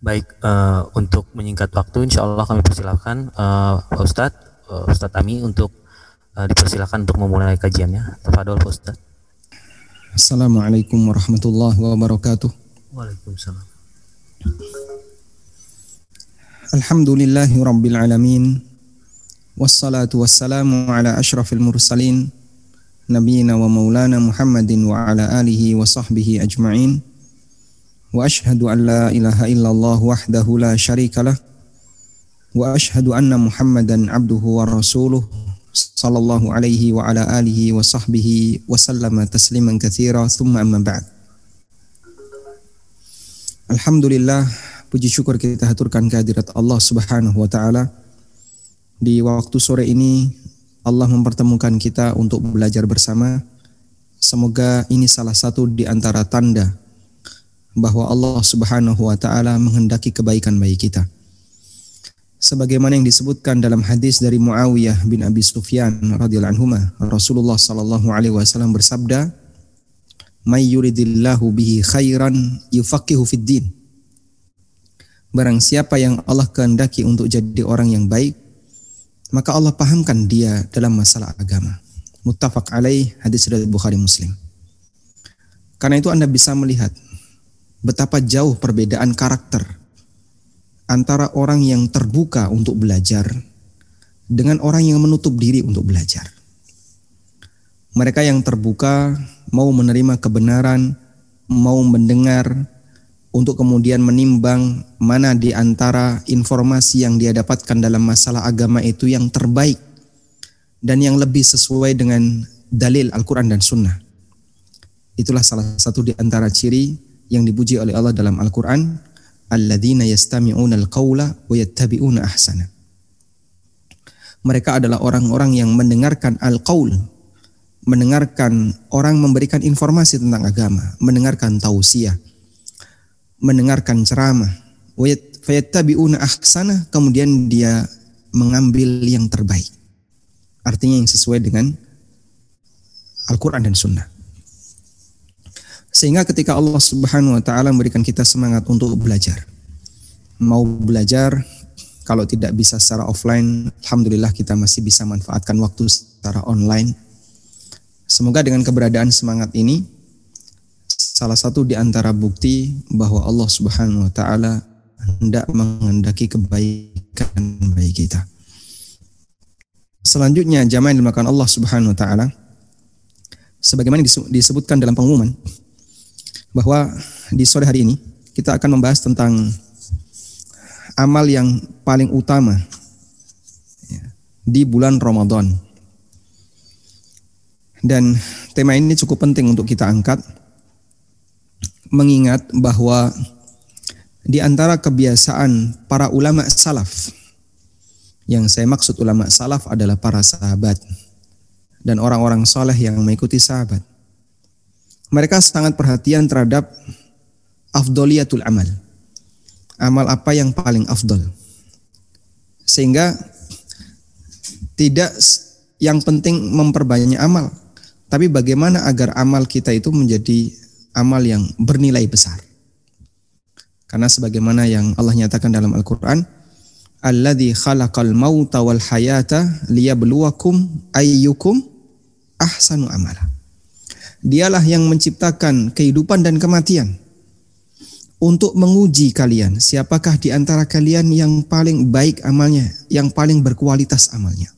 Baik, uh, untuk menyingkat waktu insya Allah kami persilahkan uh, Ustadz, eh, Ustadz Ami untuk uh, dipersilakan untuk memulai kajiannya. Tafadhol Ustaz. Assalamualaikum warahmatullahi wabarakatuh. Waalaikumsalam. Alhamdulillahi rabbil alamin. Wassalatu wassalamu ala asyrafil mursalin nabiyina wa maulana Muhammadin wa ala alihi wa sahbihi ajma'in. Wa ashhadu an la ilaha illallah wahdahu la syarikalah wa ashhadu anna Muhammadan abduhu wa rasuluhu sallallahu alaihi wa ala alihi wa sahbihi wa sallama tasliman katsira thumma amma ba'd. Alhamdulillah puji syukur kita haturkan kehadirat Allah Subhanahu wa taala. Di waktu sore ini Allah mempertemukan kita untuk belajar bersama. Semoga ini salah satu di antara tanda bahwa Allah Subhanahu wa taala menghendaki kebaikan bagi kita. Sebagaimana yang disebutkan dalam hadis dari Muawiyah bin Abi Sufyan radhiyallahu anhu, Rasulullah sallallahu alaihi wasallam bersabda, "May yuridillahu bihi khairan yufaqihu fid din." Barang siapa yang Allah kehendaki untuk jadi orang yang baik, maka Allah pahamkan dia dalam masalah agama. Muttafaq alaih hadis dari Bukhari Muslim. Karena itu Anda bisa melihat betapa jauh perbedaan karakter antara orang yang terbuka untuk belajar dengan orang yang menutup diri untuk belajar. Mereka yang terbuka mau menerima kebenaran, mau mendengar, untuk kemudian menimbang mana di antara informasi yang dia dapatkan dalam masalah agama itu yang terbaik dan yang lebih sesuai dengan dalil Al-Quran dan Sunnah. Itulah salah satu di antara ciri yang dipuji oleh Allah dalam Al-Quran, alladzina yastami'una al-qawla wa yattabi'una ahsana. Mereka adalah orang-orang yang mendengarkan al-qaul, mendengarkan orang memberikan informasi tentang agama, mendengarkan tausiah, mendengarkan ceramah, wa yattabi'una ahsana, kemudian dia mengambil yang terbaik. Artinya yang sesuai dengan Al-Quran dan Sunnah. Sehingga ketika Allah Subhanahu wa taala memberikan kita semangat untuk belajar. Mau belajar kalau tidak bisa secara offline, alhamdulillah kita masih bisa manfaatkan waktu secara online. Semoga dengan keberadaan semangat ini salah satu di antara bukti bahwa Allah Subhanahu wa taala hendak menghendaki kebaikan bagi kita. Selanjutnya jamaah yang dimakan Allah Subhanahu wa taala sebagaimana disebutkan dalam pengumuman bahwa di sore hari ini kita akan membahas tentang amal yang paling utama ya, di bulan Ramadan. Dan tema ini cukup penting untuk kita angkat mengingat bahwa di antara kebiasaan para ulama salaf yang saya maksud ulama salaf adalah para sahabat dan orang-orang soleh yang mengikuti sahabat mereka sangat perhatian terhadap afdoliyatul amal. Amal apa yang paling afdol. Sehingga tidak yang penting memperbanyak amal, tapi bagaimana agar amal kita itu menjadi amal yang bernilai besar. Karena sebagaimana yang Allah nyatakan dalam Al-Qur'an, Alladzi khalaqal mauta wal hayata liyabluwakum ayyukum ahsanu amala. Dialah yang menciptakan kehidupan dan kematian untuk menguji kalian siapakah di antara kalian yang paling baik amalnya, yang paling berkualitas amalnya.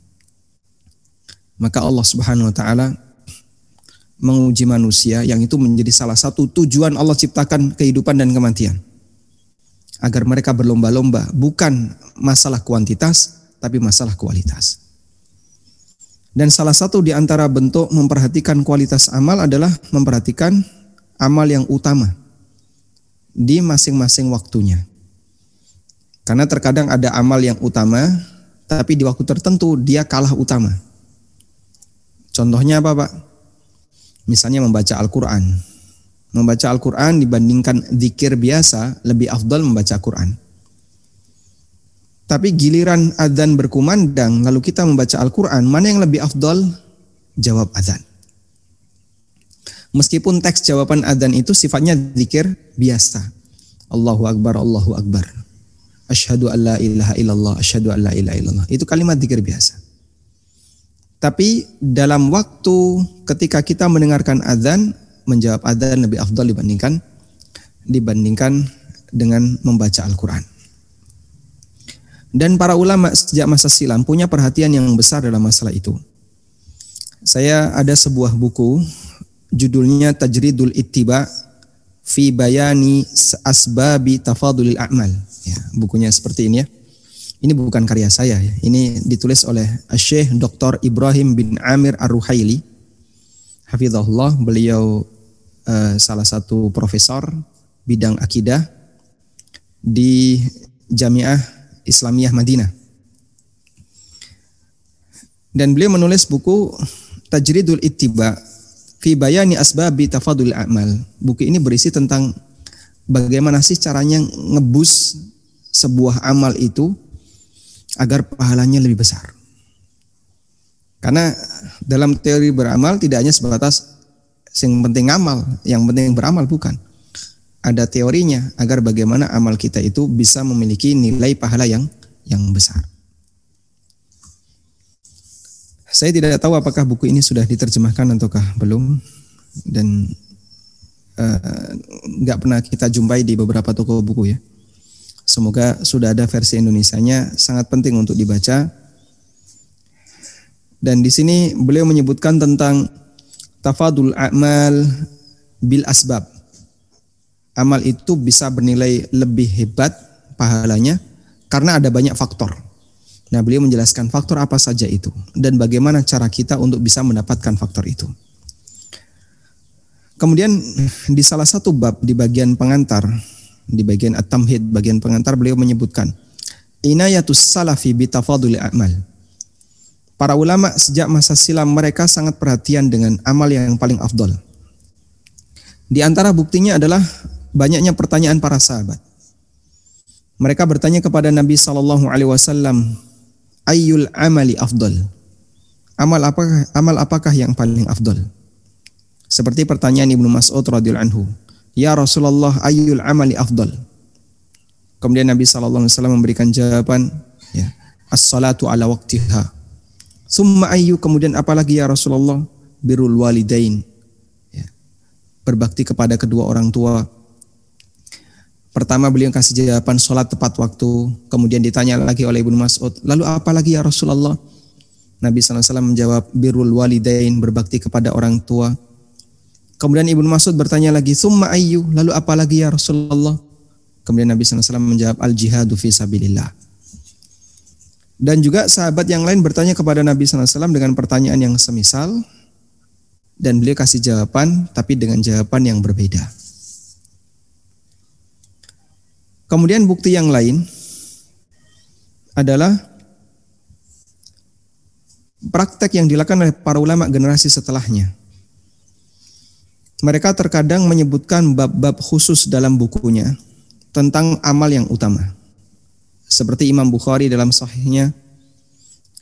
Maka Allah Subhanahu wa taala menguji manusia yang itu menjadi salah satu tujuan Allah ciptakan kehidupan dan kematian. Agar mereka berlomba-lomba bukan masalah kuantitas tapi masalah kualitas. Dan salah satu di antara bentuk memperhatikan kualitas amal adalah memperhatikan amal yang utama di masing-masing waktunya. Karena terkadang ada amal yang utama, tapi di waktu tertentu dia kalah utama. Contohnya apa Pak? Misalnya membaca Al-Quran. Membaca Al-Quran dibandingkan zikir biasa lebih afdal membaca Quran. Tapi giliran adzan berkumandang lalu kita membaca Al-Quran, mana yang lebih afdal? Jawab adzan. Meskipun teks jawaban adzan itu sifatnya zikir biasa. Allahu Akbar, Allahu Akbar. Asyhadu an la ilaha illallah, asyhadu an la ilaha illallah. Itu kalimat zikir biasa. Tapi dalam waktu ketika kita mendengarkan adzan, menjawab adzan lebih afdal dibandingkan dibandingkan dengan membaca Al-Qur'an. Dan para ulama sejak masa silam punya perhatian yang besar dalam masalah itu. Saya ada sebuah buku judulnya Tajridul Ittiba fi bayani asbabi tafadulil a'mal. Ya, bukunya seperti ini ya. Ini bukan karya saya ya. Ini ditulis oleh Syekh Dr. Ibrahim bin Amir Ar-Ruhaili. Hafizahullah, beliau uh, salah satu profesor bidang akidah di Jamiah Islamiyah Madinah. Dan beliau menulis buku Tajridul Ittiba fi bayani asbabi tafadul amal. Buku ini berisi tentang bagaimana sih caranya ngebus sebuah amal itu agar pahalanya lebih besar. Karena dalam teori beramal tidak hanya sebatas yang penting amal, yang penting beramal bukan. Ada teorinya agar bagaimana amal kita itu bisa memiliki nilai pahala yang yang besar. Saya tidak tahu apakah buku ini sudah diterjemahkan ataukah belum dan eh, nggak uh, pernah kita jumpai di beberapa toko buku ya. Semoga sudah ada versi Indonesianya sangat penting untuk dibaca. Dan di sini beliau menyebutkan tentang tafadul amal bil asbab. Amal itu bisa bernilai lebih hebat pahalanya karena ada banyak faktor. Nah, beliau menjelaskan faktor apa saja itu dan bagaimana cara kita untuk bisa mendapatkan faktor itu. Kemudian di salah satu bab di bagian pengantar, di bagian at-tamhid, bagian pengantar beliau menyebutkan inayatus salafi bitafaduli amal. Para ulama sejak masa silam mereka sangat perhatian dengan amal yang paling afdol. Di antara buktinya adalah banyaknya pertanyaan para sahabat. Mereka bertanya kepada Nabi Shallallahu Alaihi Wasallam ayyul amali afdal? Amal apakah amal apakah yang paling afdal? Seperti pertanyaan Ibnu Mas'ud radhiyallahu anhu, "Ya Rasulullah, ayyul amali afdal?" Kemudian Nabi sallallahu alaihi wasallam memberikan jawaban, ya, as-salatu ala waqtiha. Summa ayyu kemudian apalagi ya Rasulullah? Birrul walidain. Ya. Berbakti kepada kedua orang tua Pertama beliau kasih jawaban sholat tepat waktu. Kemudian ditanya lagi oleh Ibnu Mas'ud. Lalu apa lagi ya Rasulullah? Nabi SAW menjawab birrul walidain berbakti kepada orang tua. Kemudian Ibnu Mas'ud bertanya lagi, summa ayyu, lalu apa lagi ya Rasulullah? Kemudian Nabi SAW menjawab al jihadu fi sabilillah. Dan juga sahabat yang lain bertanya kepada Nabi SAW dengan pertanyaan yang semisal. Dan beliau kasih jawaban, tapi dengan jawaban yang berbeda. Kemudian bukti yang lain adalah praktek yang dilakukan oleh para ulama generasi setelahnya. Mereka terkadang menyebutkan bab-bab khusus dalam bukunya tentang amal yang utama. Seperti Imam Bukhari dalam sahihnya,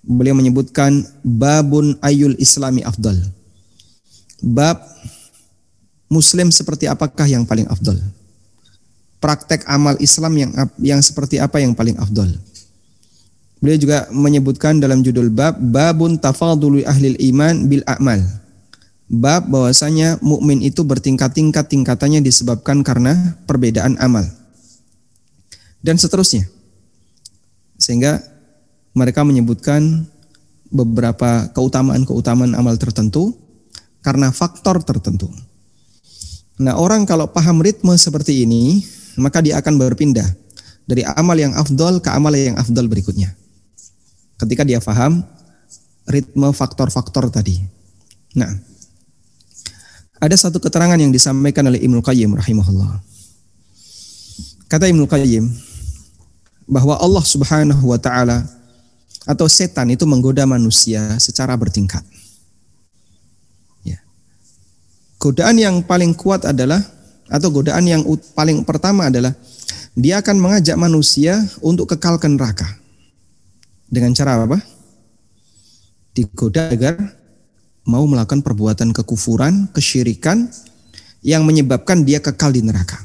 beliau menyebutkan babun ayul islami afdal. Bab muslim seperti apakah yang paling afdal praktek amal Islam yang yang seperti apa yang paling afdol. Beliau juga menyebutkan dalam judul bab babun tafadulu ahli iman bil amal. Bab bahwasanya mukmin itu bertingkat-tingkat tingkatannya disebabkan karena perbedaan amal. Dan seterusnya. Sehingga mereka menyebutkan beberapa keutamaan-keutamaan amal tertentu karena faktor tertentu. Nah, orang kalau paham ritme seperti ini, maka dia akan berpindah dari amal yang afdol ke amal yang afdol berikutnya. Ketika dia faham ritme faktor-faktor tadi. Nah, ada satu keterangan yang disampaikan oleh Ibnu Qayyim rahimahullah. Kata Ibnu Qayyim bahwa Allah Subhanahu wa taala atau setan itu menggoda manusia secara bertingkat. godaan yang paling kuat adalah atau godaan yang paling pertama adalah dia akan mengajak manusia untuk kekal ke neraka. Dengan cara apa? Digoda agar mau melakukan perbuatan kekufuran, kesyirikan yang menyebabkan dia kekal di neraka.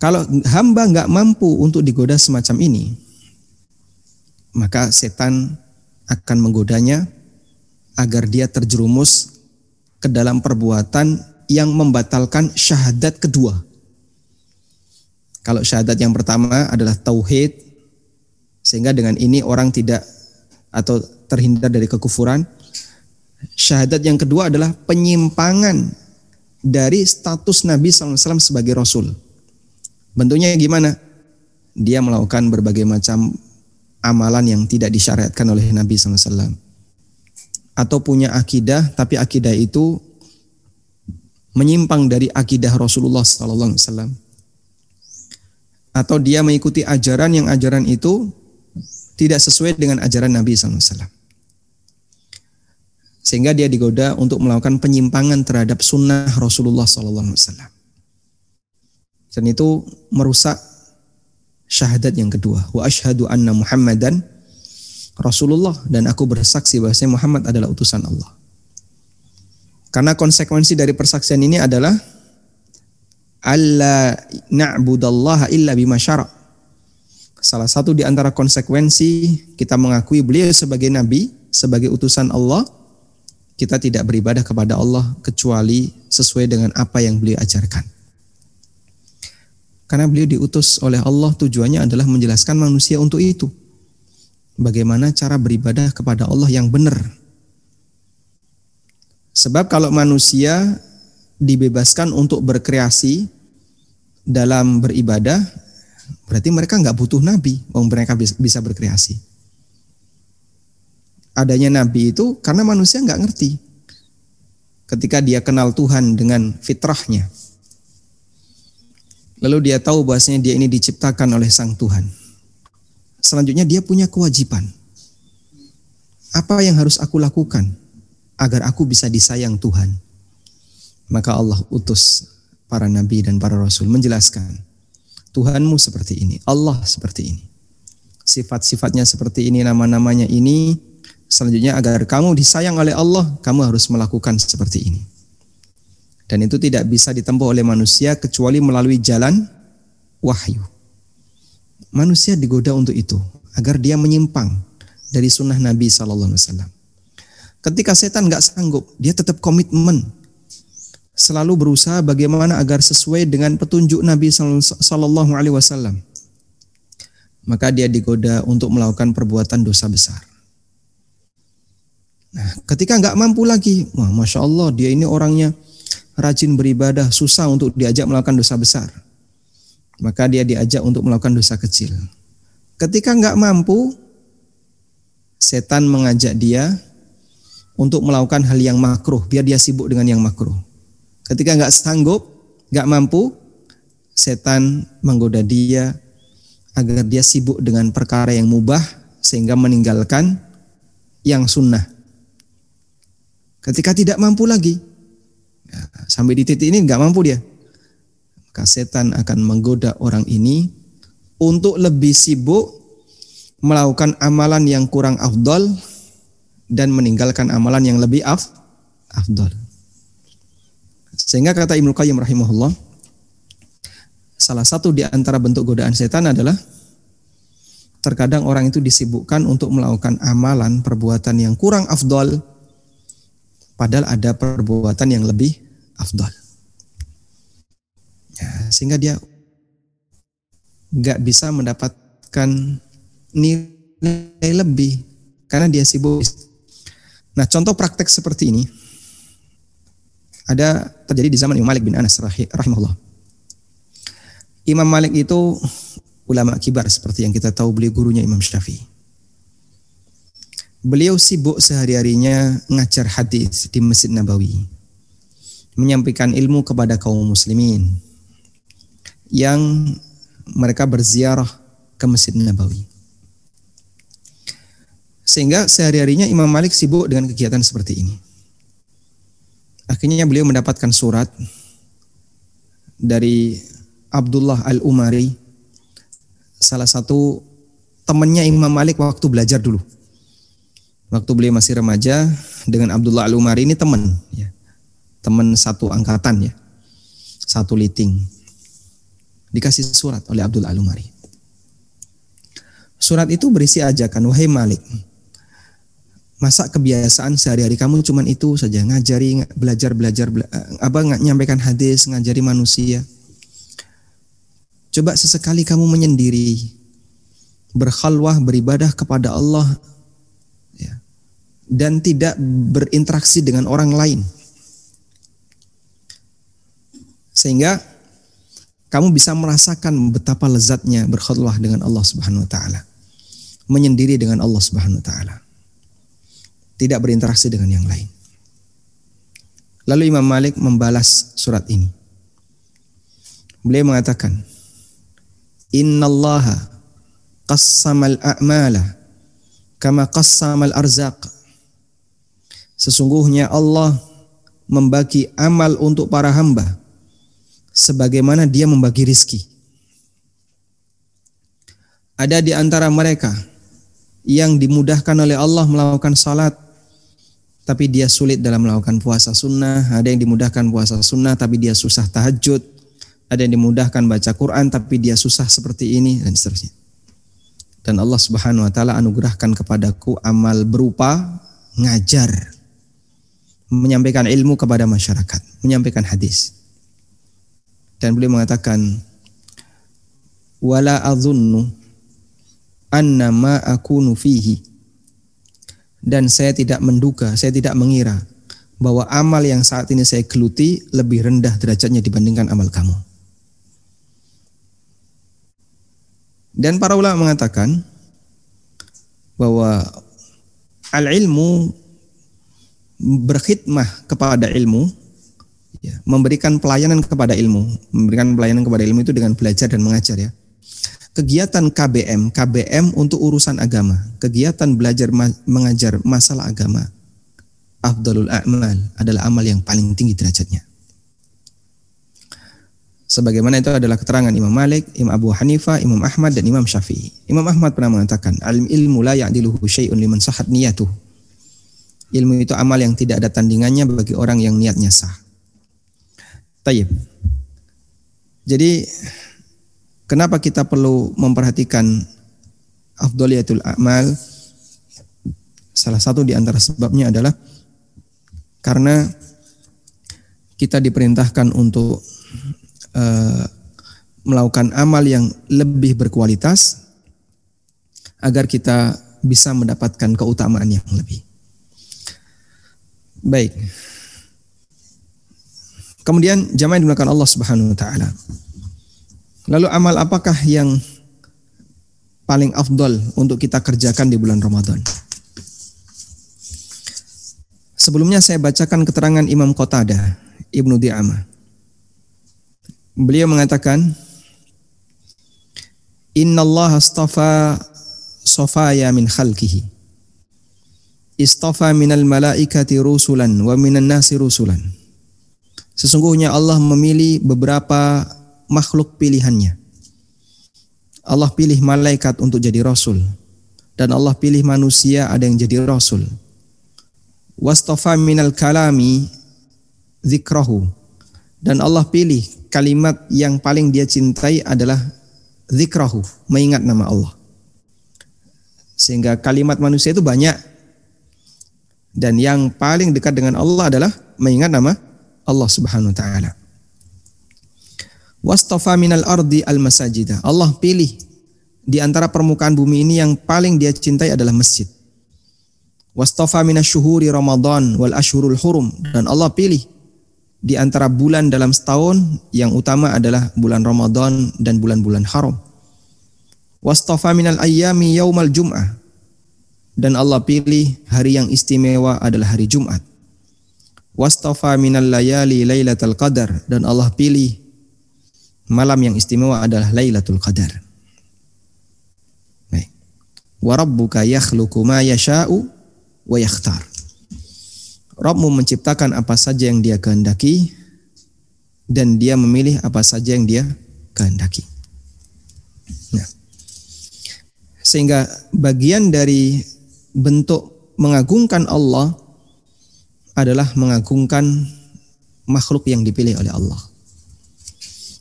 Kalau hamba nggak mampu untuk digoda semacam ini, maka setan akan menggodanya agar dia terjerumus ke dalam perbuatan yang membatalkan syahadat kedua. Kalau syahadat yang pertama adalah tauhid, sehingga dengan ini orang tidak atau terhindar dari kekufuran. Syahadat yang kedua adalah penyimpangan dari status Nabi SAW sebagai Rasul. Bentuknya gimana? Dia melakukan berbagai macam amalan yang tidak disyariatkan oleh Nabi SAW. Atau punya akidah, tapi akidah itu menyimpang dari akidah Rasulullah SAW atau dia mengikuti ajaran yang ajaran itu tidak sesuai dengan ajaran Nabi SAW. Sehingga dia digoda untuk melakukan penyimpangan terhadap sunnah Rasulullah SAW. Dan itu merusak syahadat yang kedua. Wa ashadu anna Muhammadan Rasulullah dan aku bersaksi bahwa Muhammad adalah utusan Allah. Karena konsekuensi dari persaksian ini adalah alla na'budallaha illa bima. Salah satu di antara konsekuensi kita mengakui beliau sebagai nabi, sebagai utusan Allah, kita tidak beribadah kepada Allah kecuali sesuai dengan apa yang beliau ajarkan. Karena beliau diutus oleh Allah tujuannya adalah menjelaskan manusia untuk itu. Bagaimana cara beribadah kepada Allah yang benar. Sebab kalau manusia dibebaskan untuk berkreasi dalam beribadah, berarti mereka nggak butuh nabi, oh mereka bisa berkreasi. Adanya nabi itu karena manusia nggak ngerti. Ketika dia kenal Tuhan dengan fitrahnya, lalu dia tahu bahwasanya dia ini diciptakan oleh Sang Tuhan. Selanjutnya dia punya kewajiban. Apa yang harus aku lakukan agar aku bisa disayang Tuhan? Maka Allah utus para nabi dan para rasul menjelaskan Tuhanmu seperti ini, Allah seperti ini. Sifat-sifatnya seperti ini, nama-namanya ini. Selanjutnya agar kamu disayang oleh Allah, kamu harus melakukan seperti ini. Dan itu tidak bisa ditempuh oleh manusia kecuali melalui jalan wahyu. Manusia digoda untuk itu, agar dia menyimpang dari sunnah Nabi Sallallahu Alaihi Wasallam. Ketika setan nggak sanggup, dia tetap komitmen selalu berusaha bagaimana agar sesuai dengan petunjuk Nabi Sallallahu Alaihi Wasallam. Maka dia digoda untuk melakukan perbuatan dosa besar. Nah, ketika nggak mampu lagi, wah, masya Allah, dia ini orangnya rajin beribadah, susah untuk diajak melakukan dosa besar. Maka dia diajak untuk melakukan dosa kecil. Ketika nggak mampu, setan mengajak dia untuk melakukan hal yang makruh, biar dia sibuk dengan yang makruh. Ketika nggak sanggup, nggak mampu, setan menggoda dia agar dia sibuk dengan perkara yang mubah sehingga meninggalkan yang sunnah. Ketika tidak mampu lagi, ya, sampai di titik ini nggak mampu dia, maka setan akan menggoda orang ini untuk lebih sibuk melakukan amalan yang kurang afdol dan meninggalkan amalan yang lebih af, afdol. Sehingga kata Ibnu Qayyim rahimahullah, salah satu di antara bentuk godaan setan adalah terkadang orang itu disibukkan untuk melakukan amalan perbuatan yang kurang afdol padahal ada perbuatan yang lebih afdol. Sehingga dia nggak bisa mendapatkan nilai lebih karena dia sibuk. Nah, contoh praktek seperti ini ada terjadi di zaman Imam Malik bin Anas rahimahullah. Imam Malik itu ulama kibar seperti yang kita tahu beliau gurunya Imam Syafi'i. Beliau sibuk sehari-harinya ngajar hadis di Masjid Nabawi. Menyampaikan ilmu kepada kaum muslimin yang mereka berziarah ke Masjid Nabawi. Sehingga sehari-harinya Imam Malik sibuk dengan kegiatan seperti ini. Akhirnya beliau mendapatkan surat dari Abdullah Al-Umari, salah satu temannya Imam Malik waktu belajar dulu. Waktu beliau masih remaja dengan Abdullah Al-Umari ini teman, ya. teman satu angkatan ya, satu liting. Dikasih surat oleh Abdullah Al-Umari. Surat itu berisi ajakan, wahai Malik, masa kebiasaan sehari-hari kamu cuman itu saja. Ngajari belajar belajar bela, eh, apa nggak nyampaikan hadis ngajari manusia. Coba sesekali kamu menyendiri berkhalwah beribadah kepada Allah ya, dan tidak berinteraksi dengan orang lain. Sehingga kamu bisa merasakan betapa lezatnya berkhalwah dengan Allah Subhanahu wa taala menyendiri dengan Allah Subhanahu wa taala tidak berinteraksi dengan yang lain. Lalu Imam Malik membalas surat ini. Beliau mengatakan, Innallaha qassamal a'mala kama qassamal arzaq. Sesungguhnya Allah membagi amal untuk para hamba sebagaimana dia membagi rizki. Ada di antara mereka yang dimudahkan oleh Allah melakukan salat tapi dia sulit dalam melakukan puasa sunnah. Ada yang dimudahkan puasa sunnah tapi dia susah tahajud. Ada yang dimudahkan baca Quran tapi dia susah seperti ini dan seterusnya. Dan Allah Subhanahu wa taala anugerahkan kepadaku amal berupa ngajar, menyampaikan ilmu kepada masyarakat, menyampaikan hadis. Dan beliau mengatakan wala adzunnu anna ma akunu fihi dan saya tidak menduga, saya tidak mengira bahwa amal yang saat ini saya geluti lebih rendah derajatnya dibandingkan amal kamu. Dan para ulama mengatakan bahwa al-ilmu berkhidmah kepada ilmu, ya, memberikan pelayanan kepada ilmu, memberikan pelayanan kepada ilmu itu dengan belajar dan mengajar ya kegiatan KBM, KBM untuk urusan agama, kegiatan belajar mengajar masalah agama, afdalul a'mal adalah amal yang paling tinggi derajatnya. Sebagaimana itu adalah keterangan Imam Malik, Imam Abu Hanifah, Imam Ahmad dan Imam Syafi'i. Imam Ahmad pernah mengatakan, "Alim ilmu la ya'diluhu syai'un liman sahat niyatuh." Ilmu itu amal yang tidak ada tandingannya bagi orang yang niatnya sah. Tayyib. Jadi Kenapa kita perlu memperhatikan afdoliyatul amal? Salah satu di antara sebabnya adalah karena kita diperintahkan untuk uh, melakukan amal yang lebih berkualitas agar kita bisa mendapatkan keutamaan yang lebih. Baik. Kemudian jamaah yang dimuliakan Allah Subhanahu wa taala. Lalu amal apakah yang paling afdol untuk kita kerjakan di bulan Ramadan? Sebelumnya saya bacakan keterangan Imam Qatada Ibnu Di'amah. Beliau mengatakan, Inna Allah astafa sofaya min khalqihi. Istafa minal malaikati rusulan wa minan nasi rusulan. Sesungguhnya Allah memilih beberapa makhluk pilihannya. Allah pilih malaikat untuk jadi rasul dan Allah pilih manusia ada yang jadi rasul. Wastafa minal kalami zikrahu dan Allah pilih kalimat yang paling dia cintai adalah zikrahu, mengingat nama Allah. Sehingga kalimat manusia itu banyak dan yang paling dekat dengan Allah adalah mengingat nama Allah Subhanahu wa taala. Wastafa minal ardi al masajidah. Allah pilih di antara permukaan bumi ini yang paling dia cintai adalah masjid. Wastafa syuhuri Ramadan wal ashurul hurum dan Allah pilih di antara bulan dalam setahun yang utama adalah bulan Ramadan dan bulan-bulan haram. Wastafa minal ayyami yaumal jum'ah dan Allah pilih hari yang istimewa adalah hari Jumat. Wastafa minal layali lailatul qadar dan Allah pilih malam yang istimewa adalah Lailatul Qadar. Baik. Wa rabbuka yakhluqu ma yasha'u wa yakhtar. Rabbmu menciptakan apa saja yang dia kehendaki dan dia memilih apa saja yang dia kehendaki. Nah, sehingga bagian dari bentuk mengagungkan Allah adalah mengagungkan makhluk yang dipilih oleh Allah.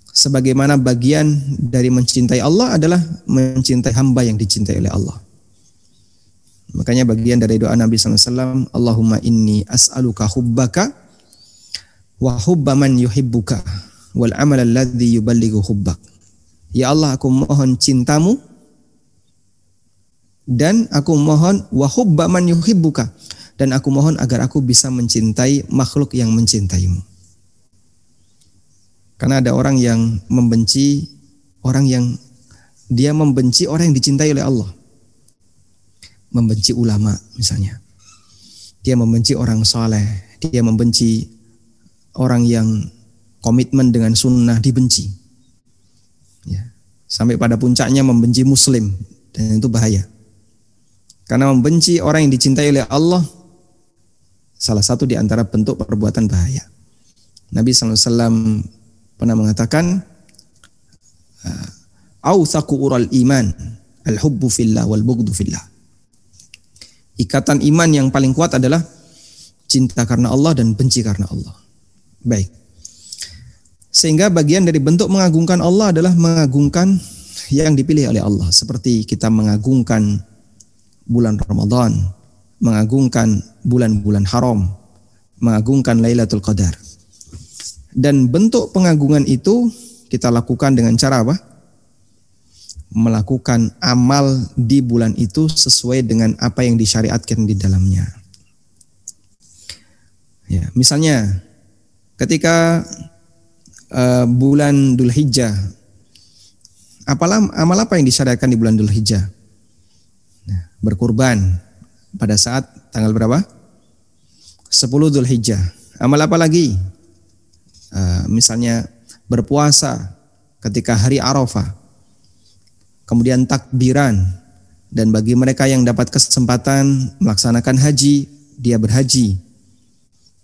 Sebagaimana bagian dari mencintai Allah adalah mencintai hamba yang dicintai oleh Allah. Makanya bagian dari doa Nabi SAW, Allahumma inni as'aluka hubbaka wa hubba man yuhibbuka wal amal alladhi yuballighu hubbak. Ya Allah, aku mohon cintamu dan aku mohon wa hubba man yuhibbuka dan aku mohon agar aku bisa mencintai makhluk yang mencintaimu. Karena ada orang yang membenci orang yang dia membenci orang yang dicintai oleh Allah membenci ulama misalnya. Dia membenci orang soleh, dia membenci orang yang komitmen dengan sunnah dibenci. Ya. Sampai pada puncaknya membenci muslim dan itu bahaya. Karena membenci orang yang dicintai oleh Allah salah satu di antara bentuk perbuatan bahaya. Nabi SAW pernah mengatakan, "Authaku ural iman, al-hubbu fillah wal bughdu fillah." Ikatan iman yang paling kuat adalah cinta karena Allah dan benci karena Allah. Baik. Sehingga bagian dari bentuk mengagungkan Allah adalah mengagungkan yang dipilih oleh Allah. Seperti kita mengagungkan bulan Ramadan, mengagungkan bulan-bulan haram, mengagungkan Lailatul Qadar. Dan bentuk pengagungan itu kita lakukan dengan cara apa? melakukan amal di bulan itu sesuai dengan apa yang disyariatkan di dalamnya. Ya, misalnya ketika uh, bulan Dhul Hijjah, apalah amal apa yang disyariatkan di bulan Dhul Hijjah? Nah, berkurban pada saat tanggal berapa? 10 Dhul Hijjah. Amal apa lagi? Uh, misalnya berpuasa ketika hari Arafah kemudian takbiran dan bagi mereka yang dapat kesempatan melaksanakan haji, dia berhaji.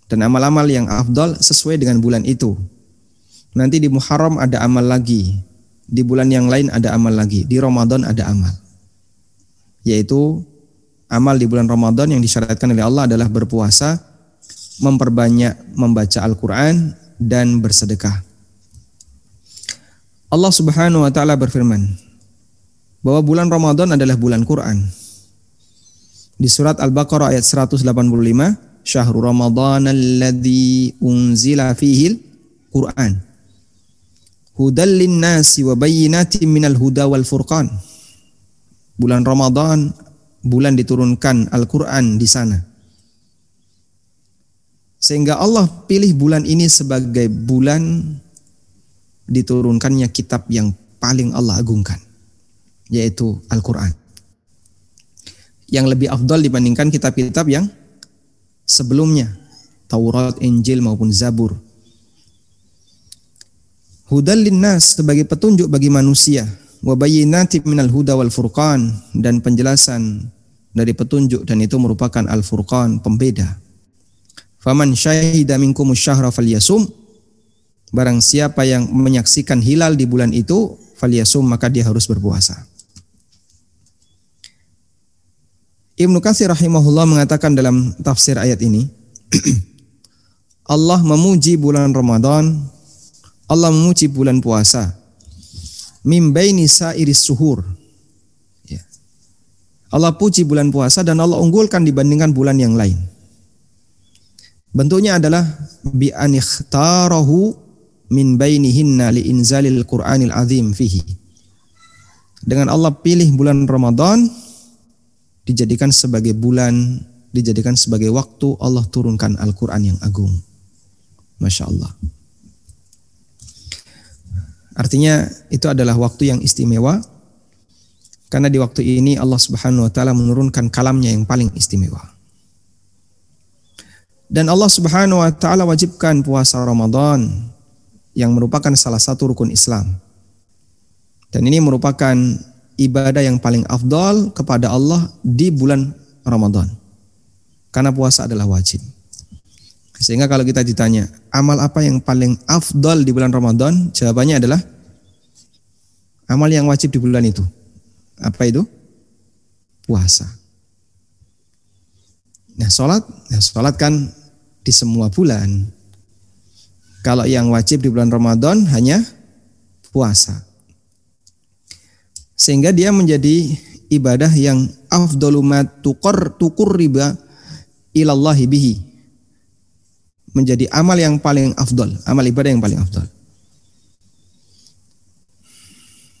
Dan amal-amal yang afdol sesuai dengan bulan itu. Nanti di Muharram ada amal lagi, di bulan yang lain ada amal lagi, di Ramadan ada amal. Yaitu amal di bulan Ramadan yang disyariatkan oleh Allah adalah berpuasa, memperbanyak membaca Al-Qur'an dan bersedekah. Allah Subhanahu wa taala berfirman, bahwa bulan Ramadan adalah bulan Quran. Di surat Al-Baqarah ayat 185, Syahrul Ramadan alladzi unzila fihil Quran. Hudal nasi wa bayyinatin minal huda wal furqan. Bulan Ramadan, bulan diturunkan Al-Quran di sana. Sehingga Allah pilih bulan ini sebagai bulan diturunkannya kitab yang paling Allah agungkan yaitu Al-Quran. Yang lebih afdal dibandingkan kitab-kitab yang sebelumnya, Taurat, Injil maupun Zabur. Hudal linnas sebagai petunjuk bagi manusia, wa bayyinati minal huda wal furqan dan penjelasan dari petunjuk dan itu merupakan al-furqan pembeda. Faman syahida minkum syahra falyasum barang siapa yang menyaksikan hilal di bulan itu falyasum maka dia harus berpuasa. Ibnu Katsir rahimahullah mengatakan dalam tafsir ayat ini, Allah memuji bulan Ramadan, Allah memuji bulan puasa. Mim baini sa'iris suhur. Allah puji bulan puasa dan Allah unggulkan dibandingkan bulan yang lain. Bentuknya adalah bi anikhtarahu min bainihinna li inzalil Qur'anil azim fihi. Dengan Allah pilih bulan Ramadan dijadikan sebagai bulan, dijadikan sebagai waktu Allah turunkan Al-Quran yang agung. Masya Allah. Artinya itu adalah waktu yang istimewa karena di waktu ini Allah Subhanahu wa taala menurunkan kalamnya yang paling istimewa. Dan Allah Subhanahu wa taala wajibkan puasa Ramadan yang merupakan salah satu rukun Islam. Dan ini merupakan ibadah yang paling afdol kepada Allah di bulan Ramadan. Karena puasa adalah wajib. Sehingga kalau kita ditanya, amal apa yang paling afdol di bulan Ramadan? Jawabannya adalah amal yang wajib di bulan itu. Apa itu? Puasa. Nah, sholat, nah, sholat kan di semua bulan. Kalau yang wajib di bulan Ramadan hanya puasa. Sehingga dia menjadi ibadah yang afdalumat tukur tukur riba ilallahi bihi menjadi amal yang paling afdol, amal ibadah yang paling afdol.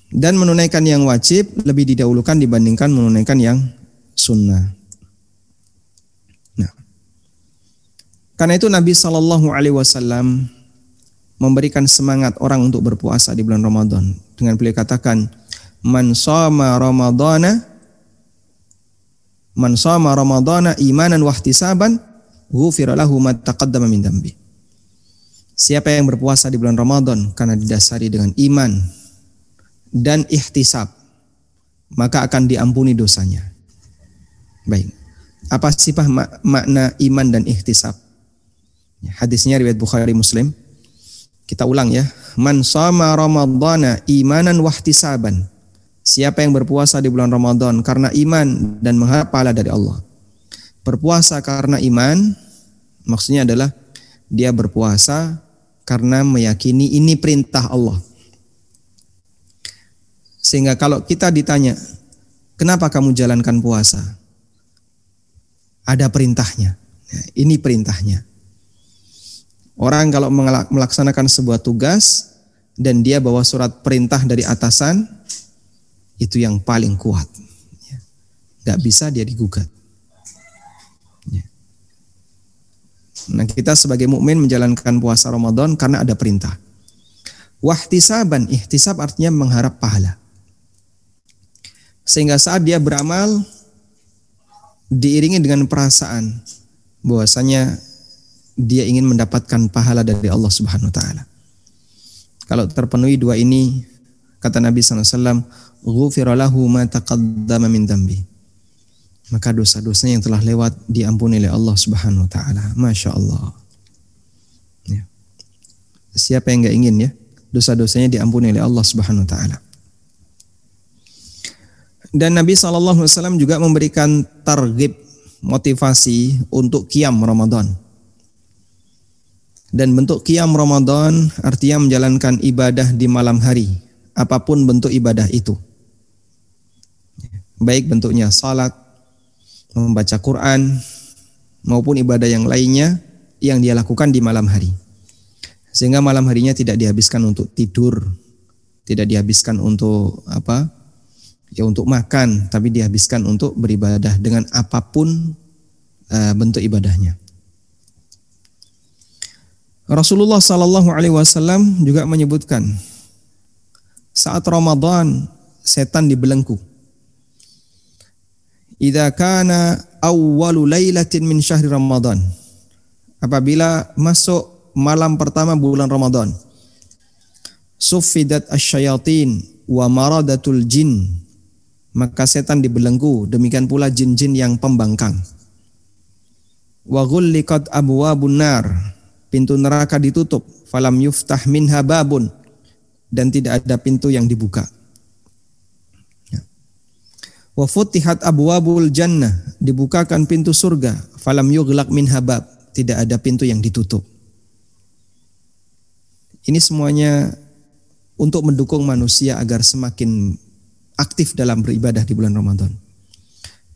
Dan menunaikan yang wajib lebih didahulukan dibandingkan menunaikan yang sunnah. Nah, karena itu Nabi Shallallahu Alaihi Wasallam memberikan semangat orang untuk berpuasa di bulan Ramadan dengan beliau katakan, "Man sama Ramadana, man sama Ramadana imanan wahtisaban, ghufira lahu ma taqaddama min dambi. Siapa yang berpuasa di bulan Ramadan karena didasari dengan iman dan ihtisab, maka akan diampuni dosanya. Baik. Apa sifat makna iman dan ihtisab? Ya, hadisnya riwayat Bukhari Muslim. Kita ulang ya. Man sama Ramadana imanan wahtisaban. Siapa yang berpuasa di bulan Ramadan karena iman dan mengharap pahala dari Allah berpuasa karena iman maksudnya adalah dia berpuasa karena meyakini ini perintah Allah. Sehingga kalau kita ditanya, kenapa kamu jalankan puasa? Ada perintahnya. Ya, ini perintahnya. Orang kalau melaksanakan sebuah tugas dan dia bawa surat perintah dari atasan, itu yang paling kuat. Ya, gak bisa dia digugat. Nah, kita sebagai mukmin menjalankan puasa Ramadan karena ada perintah. Wahtisaban, ihtisab artinya mengharap pahala. Sehingga saat dia beramal diiringi dengan perasaan bahwasanya dia ingin mendapatkan pahala dari Allah Subhanahu wa taala. Kalau terpenuhi dua ini, kata Nabi SAW, ghufira lahu ma min dambi maka dosa-dosanya yang telah lewat diampuni oleh Allah Subhanahu wa taala. Masya Allah. Ya. Siapa yang nggak ingin ya dosa-dosanya diampuni oleh Allah Subhanahu wa taala. Dan Nabi SAW juga memberikan targib motivasi untuk kiam Ramadan. Dan bentuk kiam Ramadan artinya menjalankan ibadah di malam hari, apa pun bentuk ibadah itu. Baik bentuknya salat, membaca Quran maupun ibadah yang lainnya yang dia lakukan di malam hari. Sehingga malam harinya tidak dihabiskan untuk tidur, tidak dihabiskan untuk apa? Ya untuk makan, tapi dihabiskan untuk beribadah dengan apa pun uh, bentuk ibadahnya. Rasulullah Sallallahu Alaihi Wasallam juga menyebutkan saat Ramadan setan dibelenggu idza kana awwalu lailatin min syahri Ramadan. Apabila masuk malam pertama bulan Ramadan. Sufidat asyayatin wa maradatul jin. Maka setan dibelenggu, demikian pula jin-jin yang pembangkang. Wa ghulliqat abwabun nar. Pintu neraka ditutup, falam yuftah minha babun dan tidak ada pintu yang dibuka. Wa futihat abwabul jannah, dibukakan pintu surga, falam yughlaq min habab, tidak ada pintu yang ditutup. Ini semuanya untuk mendukung manusia agar semakin aktif dalam beribadah di bulan Ramadan.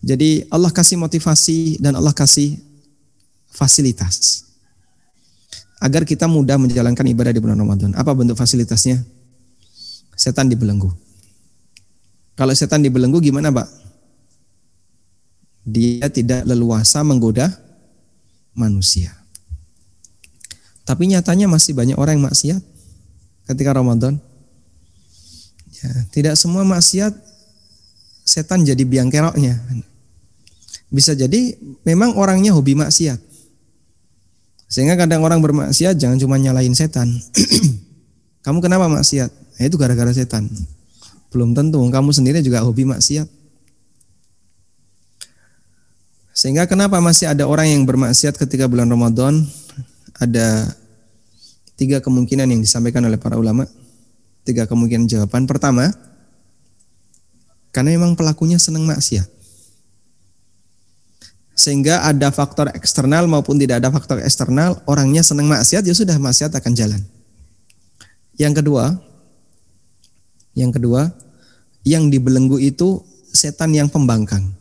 Jadi Allah kasih motivasi dan Allah kasih fasilitas agar kita mudah menjalankan ibadah di bulan Ramadan. Apa bentuk fasilitasnya? Setan dibelenggu. Kalau setan dibelenggu gimana, Pak? Dia tidak leluasa menggoda manusia. Tapi nyatanya masih banyak orang yang maksiat ketika Ramadan. Ya, tidak semua maksiat setan jadi biang keroknya. Bisa jadi memang orangnya hobi maksiat. Sehingga kadang orang bermaksiat jangan cuma nyalain setan. Kamu kenapa maksiat? Nah, itu gara-gara setan. Belum tentu, kamu sendiri juga hobi maksiat. Sehingga kenapa masih ada orang yang bermaksiat ketika bulan Ramadan? ada tiga kemungkinan yang disampaikan oleh para ulama. Tiga kemungkinan jawaban. Pertama, karena memang pelakunya senang maksiat. Sehingga ada faktor eksternal maupun tidak ada faktor eksternal, orangnya senang maksiat, ya sudah maksiat akan jalan. Yang kedua, yang kedua, yang dibelenggu itu setan yang pembangkang.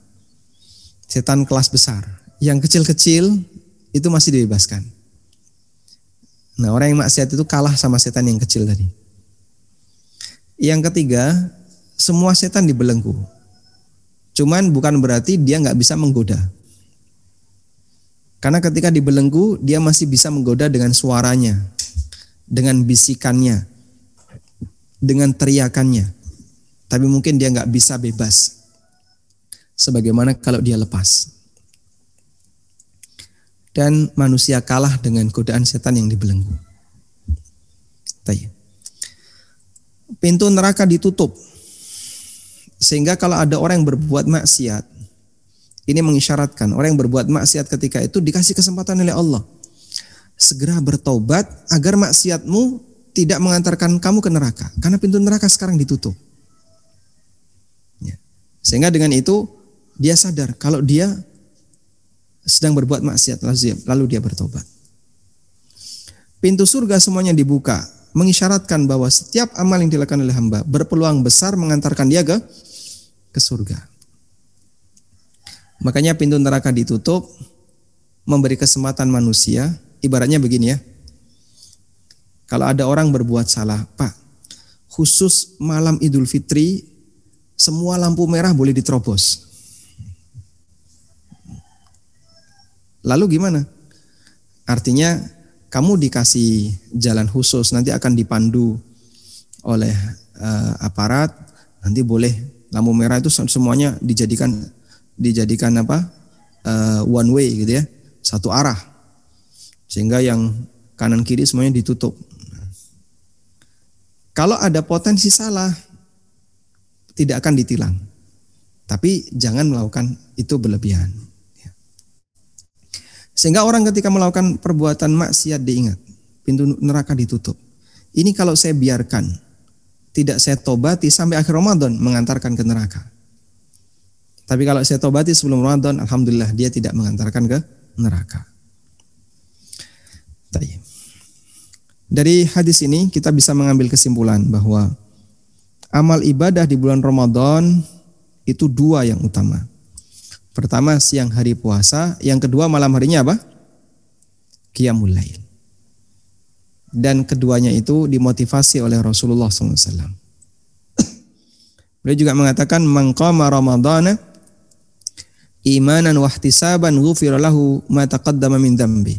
Setan kelas besar. Yang kecil-kecil itu masih dibebaskan. Nah, orang yang maksiat itu kalah sama setan yang kecil tadi. Yang ketiga, semua setan dibelenggu. Cuman bukan berarti dia nggak bisa menggoda. Karena ketika dibelenggu, dia masih bisa menggoda dengan suaranya, dengan bisikannya, dengan teriakannya. Tapi mungkin dia nggak bisa bebas. Sebagaimana kalau dia lepas. Dan manusia kalah dengan godaan setan yang dibelenggu. Pintu neraka ditutup sehingga kalau ada orang yang berbuat maksiat, ini mengisyaratkan orang yang berbuat maksiat ketika itu dikasih kesempatan oleh Allah. Segera bertobat agar maksiatmu tidak mengantarkan kamu ke neraka. Karena pintu neraka sekarang ditutup. Ya. Sehingga dengan itu dia sadar kalau dia sedang berbuat maksiat lalu dia bertobat. Pintu surga semuanya dibuka, mengisyaratkan bahwa setiap amal yang dilakukan oleh hamba berpeluang besar mengantarkan dia ke ke surga. Makanya pintu neraka ditutup, memberi kesempatan manusia, ibaratnya begini ya. Kalau ada orang berbuat salah, Pak, khusus malam Idul Fitri, semua lampu merah boleh diterobos. Lalu gimana? Artinya kamu dikasih jalan khusus, nanti akan dipandu oleh uh, aparat, nanti boleh lampu merah itu semuanya dijadikan dijadikan apa uh, one way gitu ya satu arah. Sehingga yang kanan kiri semuanya ditutup. Kalau ada potensi salah tidak akan ditilang. Tapi jangan melakukan itu berlebihan sehingga orang ketika melakukan perbuatan maksiat diingat pintu neraka ditutup ini kalau saya biarkan tidak saya tobati sampai akhir Ramadan mengantarkan ke neraka. Tapi kalau saya tobati sebelum Ramadan, alhamdulillah dia tidak mengantarkan ke neraka. Dari hadis ini kita bisa mengambil kesimpulan bahwa amal ibadah di bulan Ramadan itu dua yang utama. Pertama siang hari puasa, yang kedua malam harinya apa? Qiyamul lail dan keduanya itu dimotivasi oleh Rasulullah SAW. Beliau juga mengatakan mengqama ramadhana imanan wahtisaban ghufira lahu ma taqaddama min dambi.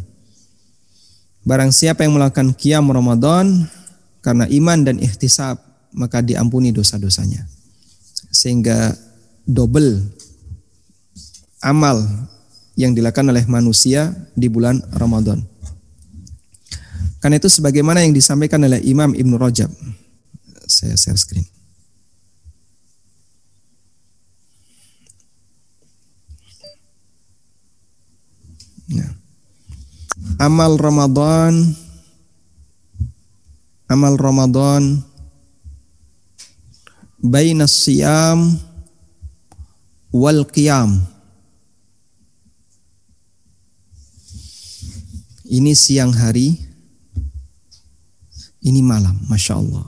Barang siapa yang melakukan qiyam Ramadan karena iman dan ihtisab maka diampuni dosa-dosanya. Sehingga double amal yang dilakukan oleh manusia di bulan Ramadan. Karena itu sebagaimana yang disampaikan oleh Imam Ibn Rajab. Saya share screen. Ya. Amal Ramadan Amal Ramadan Baina siyam Wal qiyam Ini siang hari ini malam, Masya Allah.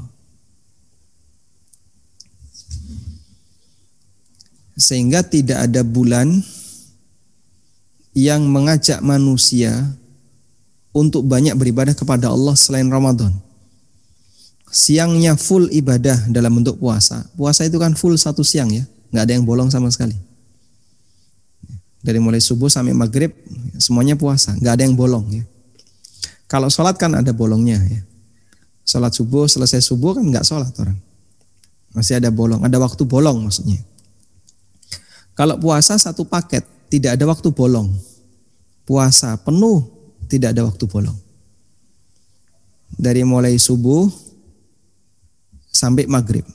Sehingga tidak ada bulan yang mengajak manusia untuk banyak beribadah kepada Allah selain Ramadan. Siangnya full ibadah dalam bentuk puasa. Puasa itu kan full satu siang ya, nggak ada yang bolong sama sekali. Dari mulai subuh sampai maghrib semuanya puasa, nggak ada yang bolong ya. Kalau sholat kan ada bolongnya ya. Sholat subuh, selesai subuh kan nggak sholat orang. Masih ada bolong, ada waktu bolong maksudnya. Kalau puasa satu paket, tidak ada waktu bolong. Puasa penuh, tidak ada waktu bolong. Dari mulai subuh sampai maghrib.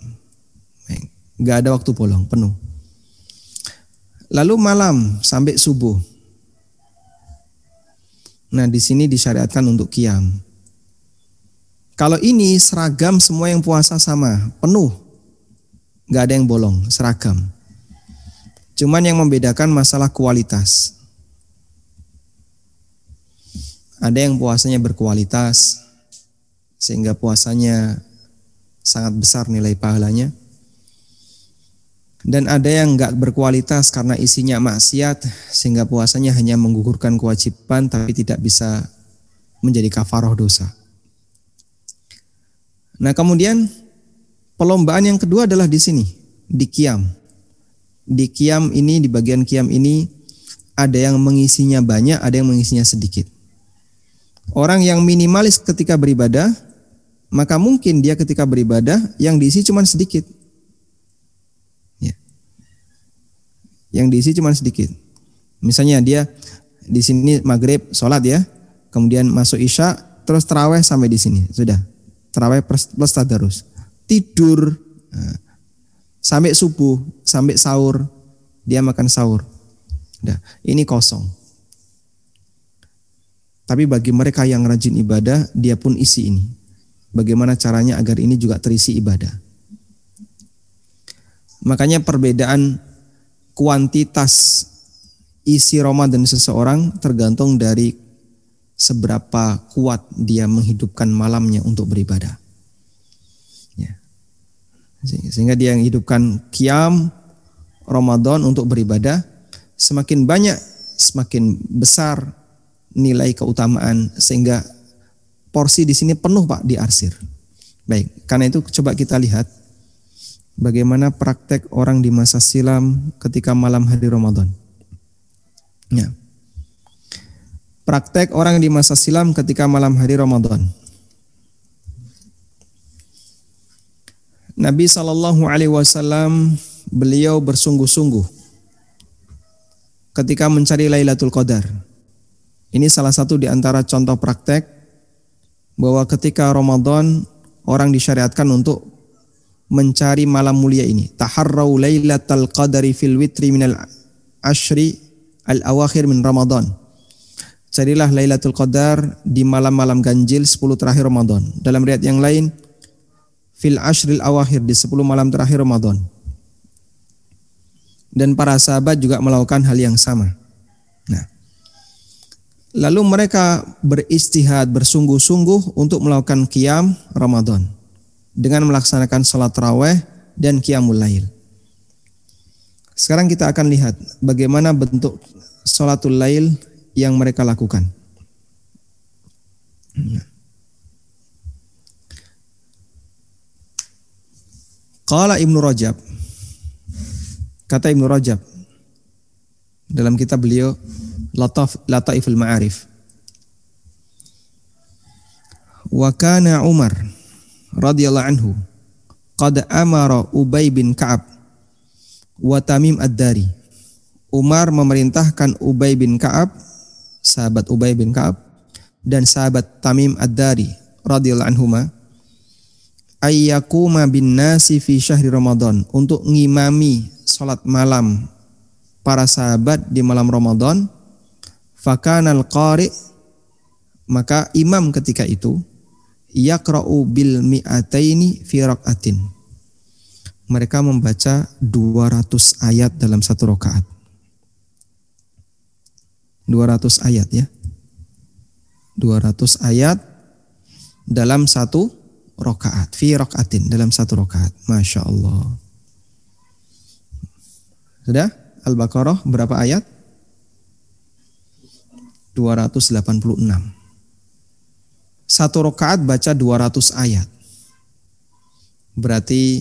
Nggak ada waktu bolong, penuh. Lalu malam sampai subuh. Nah, di sini disyariatkan untuk kiam. Kalau ini seragam semua yang puasa sama, penuh. Nggak ada yang bolong, seragam. Cuman yang membedakan masalah kualitas. Ada yang puasanya berkualitas, sehingga puasanya sangat besar nilai pahalanya. Dan ada yang nggak berkualitas karena isinya maksiat, sehingga puasanya hanya menggugurkan kewajiban tapi tidak bisa menjadi kafaroh dosa. Nah kemudian perlombaan yang kedua adalah di sini, di kiam. Di kiam ini, di bagian kiam ini, ada yang mengisinya banyak, ada yang mengisinya sedikit. Orang yang minimalis ketika beribadah, maka mungkin dia ketika beribadah yang diisi cuma sedikit. Yang diisi cuma sedikit. Misalnya dia di sini maghrib sholat ya, kemudian masuk isya, terus teraweh sampai di sini sudah. Teraweh plus, plus tadarus. Tidur nah, sampai subuh, sampai sahur, dia makan sahur. Nah, ini kosong. Tapi bagi mereka yang rajin ibadah, dia pun isi ini. Bagaimana caranya agar ini juga terisi ibadah. Makanya perbedaan kuantitas isi Ramadan seseorang tergantung dari seberapa kuat dia menghidupkan malamnya untuk beribadah. Ya. Sehingga dia yang hidupkan kiam Ramadan untuk beribadah, semakin banyak, semakin besar nilai keutamaan sehingga porsi di sini penuh Pak di arsir. Baik, karena itu coba kita lihat bagaimana praktek orang di masa silam ketika malam hari Ramadan. Ya. Praktek orang di masa silam ketika malam hari Ramadan. Nabi Shallallahu Alaihi Wasallam beliau bersungguh-sungguh ketika mencari Lailatul Qadar. Ini salah satu di antara contoh praktek bahwa ketika Ramadan orang disyariatkan untuk mencari malam mulia ini. Taharrau lailatal qadari fil witri minal ashri al awakhir min Ramadan. Carilah Lailatul Qadar di malam-malam ganjil 10 terakhir Ramadan. Dalam riwayat yang lain fil ashril awakhir di 10 malam terakhir Ramadan. Dan para sahabat juga melakukan hal yang sama. Lalu mereka beristihad bersungguh-sungguh untuk melakukan kiam Ramadan dengan melaksanakan sholat raweh dan kiamul lail. Sekarang kita akan lihat bagaimana bentuk sholatul lail yang mereka lakukan. Qala Ibnu Rajab kata Ibnu Rajab dalam kitab beliau Lataf Lataiful Ma'arif. Wa kana Umar radhiyallahu anhu qad amara Ubay bin Ka'ab wa Tamim Ad-Dari. Umar memerintahkan Ubay bin Ka'ab, sahabat Ubay bin Ka'ab dan sahabat Tamim Ad-Dari radhiyallahu anhuma ayyakuma bin nasi fi syahri Ramadan untuk ngimami salat malam para sahabat di malam Ramadan Fakanal qari maka imam ketika itu yaqra'u bil mi'ataini fi rak'atin. Mereka membaca 200 ayat dalam satu rakaat. 200 ayat ya. 200 ayat dalam satu rakaat. Fi rak'atin dalam satu rakaat. Masya Allah. Sudah? Al-Baqarah berapa ayat? 286. Satu rakaat baca 200 ayat. Berarti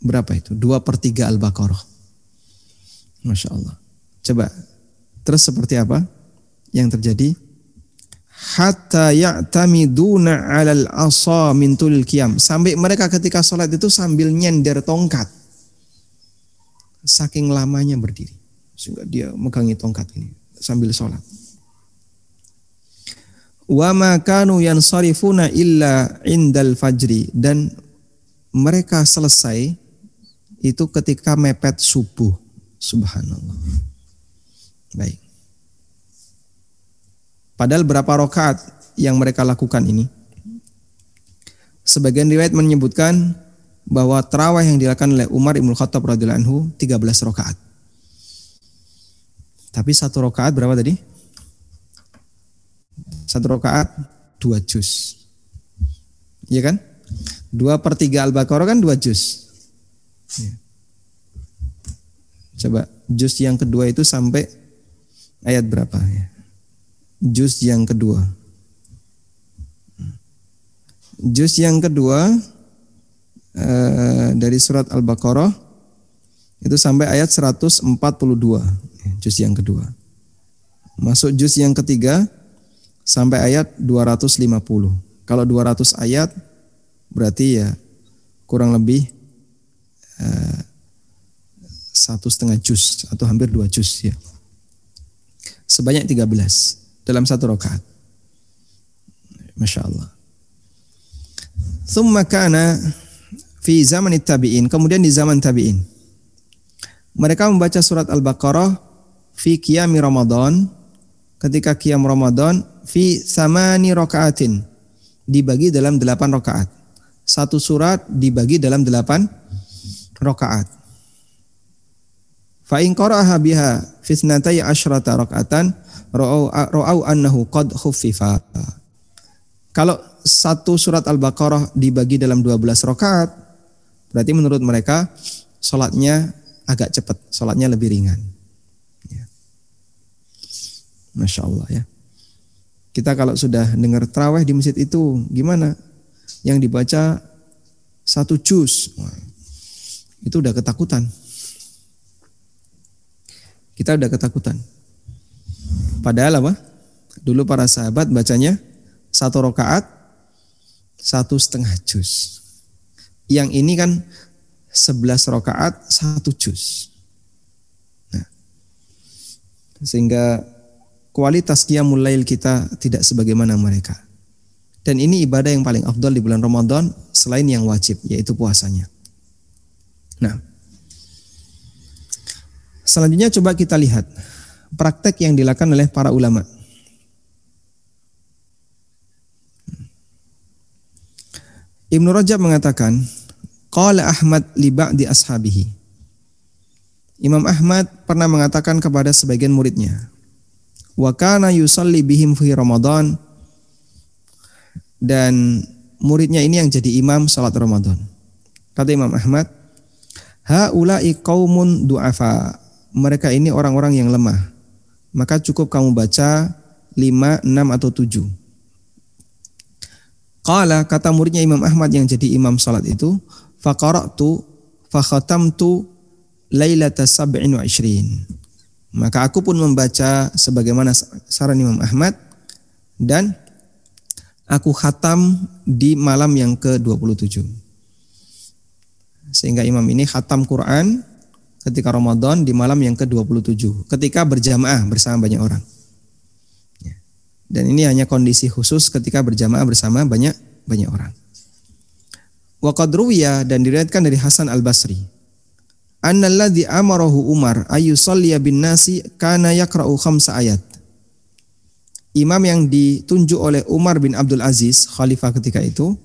berapa itu? Dua per tiga Al-Baqarah. Masya Allah. Coba. Terus seperti apa yang terjadi? Hatta ya'tamiduna alal asa min tulil qiyam. Sampai mereka ketika sholat itu sambil nyender tongkat. Saking lamanya berdiri. Sehingga dia megangi tongkat ini sambil sholat. Wa ma kanu yansarifuna illa indal fajri dan mereka selesai itu ketika mepet subuh. Subhanallah. Baik. Padahal berapa rokaat yang mereka lakukan ini? Sebagian riwayat menyebutkan bahwa terawih yang dilakukan oleh Umar Ibn Khattab radhiyallahu anhu 13 rokaat. Tapi satu rokaat berapa tadi? Satu rokaat dua juz. Iya kan? Dua per tiga Al-Baqarah kan dua juz. Ya. Coba juz yang kedua itu sampai ayat berapa ya? Juz yang kedua. Juz yang kedua uh, dari surat Al-Baqarah itu sampai ayat 142. Juz yang kedua. Masuk juz yang ketiga sampai ayat 250. Kalau 200 ayat berarti ya kurang lebih uh, satu setengah juz atau hampir dua juz ya. Sebanyak 13 dalam satu rakaat. Masya Allah. Thumma kana fi zaman tabi'in. Kemudian di zaman tabi'in. Mereka membaca surat Al-Baqarah fi qiyami Ramadan ketika qiyam Ramadan fi samani rakaatin dibagi dalam delapan rakaat. Satu surat dibagi dalam delapan rakaat. Fa in qara'aha biha fi thnatai asyrata rakaatan ra'au annahu qad khuffifa. Kalau satu surat Al-Baqarah dibagi dalam 12 rakaat, berarti menurut mereka sholatnya agak cepat, sholatnya lebih ringan. Ya. Masya Allah ya. Kita kalau sudah dengar terawih di masjid itu gimana? Yang dibaca satu juz, itu udah ketakutan. Kita udah ketakutan. Padahal apa? Dulu para sahabat bacanya satu rakaat satu setengah juz. Yang ini kan sebelas rakaat satu juz. Nah, sehingga kualitas qiyamul lail kita tidak sebagaimana mereka. Dan ini ibadah yang paling afdal di bulan Ramadan selain yang wajib yaitu puasanya. Nah, selanjutnya coba kita lihat praktek yang dilakukan oleh para ulama. Ibnu Rajab mengatakan, Qala Ahmad li ba'di ashabihi. Imam Ahmad pernah mengatakan kepada sebagian muridnya, wa kana yusalli bihim fi Ramadan dan muridnya ini yang jadi imam salat Ramadan. Kata Imam Ahmad, haula'i qaumun du'afa. Mereka ini orang-orang yang lemah. Maka cukup kamu baca 5, 6 atau 7. Qala kata muridnya Imam Ahmad yang jadi imam salat itu, faqara'tu fa khatamtu lailata sab'in wa ishrin. Maka aku pun membaca sebagaimana saran Imam Ahmad dan aku khatam di malam yang ke-27. Sehingga imam ini khatam Quran ketika Ramadan di malam yang ke-27. Ketika berjamaah bersama banyak orang. Ya. Dan ini hanya kondisi khusus ketika berjamaah bersama banyak banyak orang. Wa dan diriwayatkan dari Hasan Al-Basri annalladzi amarahu Umar ayyusalliya bin nasi kana yaqra'u khamsa ayat. Imam yang ditunjuk oleh Umar bin Abdul Aziz, khalifah ketika itu,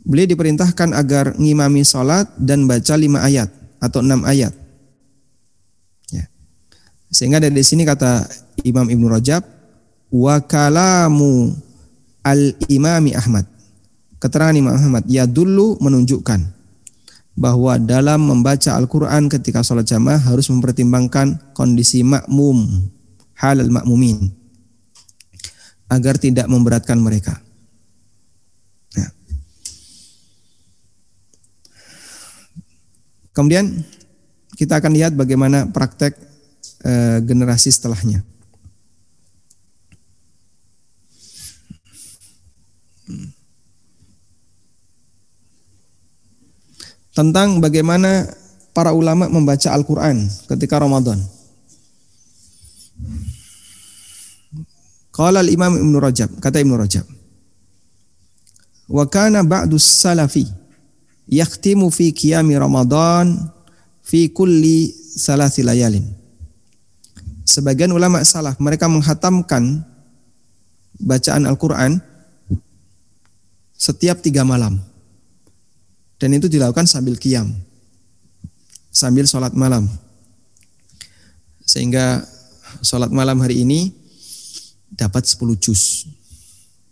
beliau diperintahkan agar ngimami salat dan baca lima ayat atau enam ayat. Ya. Sehingga dari sini kata Imam Ibnu Rajab, wa kalamu al-imami Ahmad. Keterangan Imam Ahmad, ya dulu menunjukkan bahwa dalam membaca Al-Quran ketika sholat jamaah harus mempertimbangkan kondisi makmum, halal makmumin, agar tidak memberatkan mereka. Ya. Kemudian kita akan lihat bagaimana praktek e, generasi setelahnya. Tentang bagaimana para ulama membaca Al-Quran ketika Ramadan. Qala al-Imam Ibn Rajab, kata Ibn Rajab. Wa kana ba'du salafi yakhtimu fi qiyami Ramadan fi kulli salasi layalin. Sebagian ulama salaf mereka menghatamkan bacaan Al-Quran setiap tiga malam. Dan itu dilakukan sambil kiam, sambil sholat malam. Sehingga sholat malam hari ini dapat 10 juz.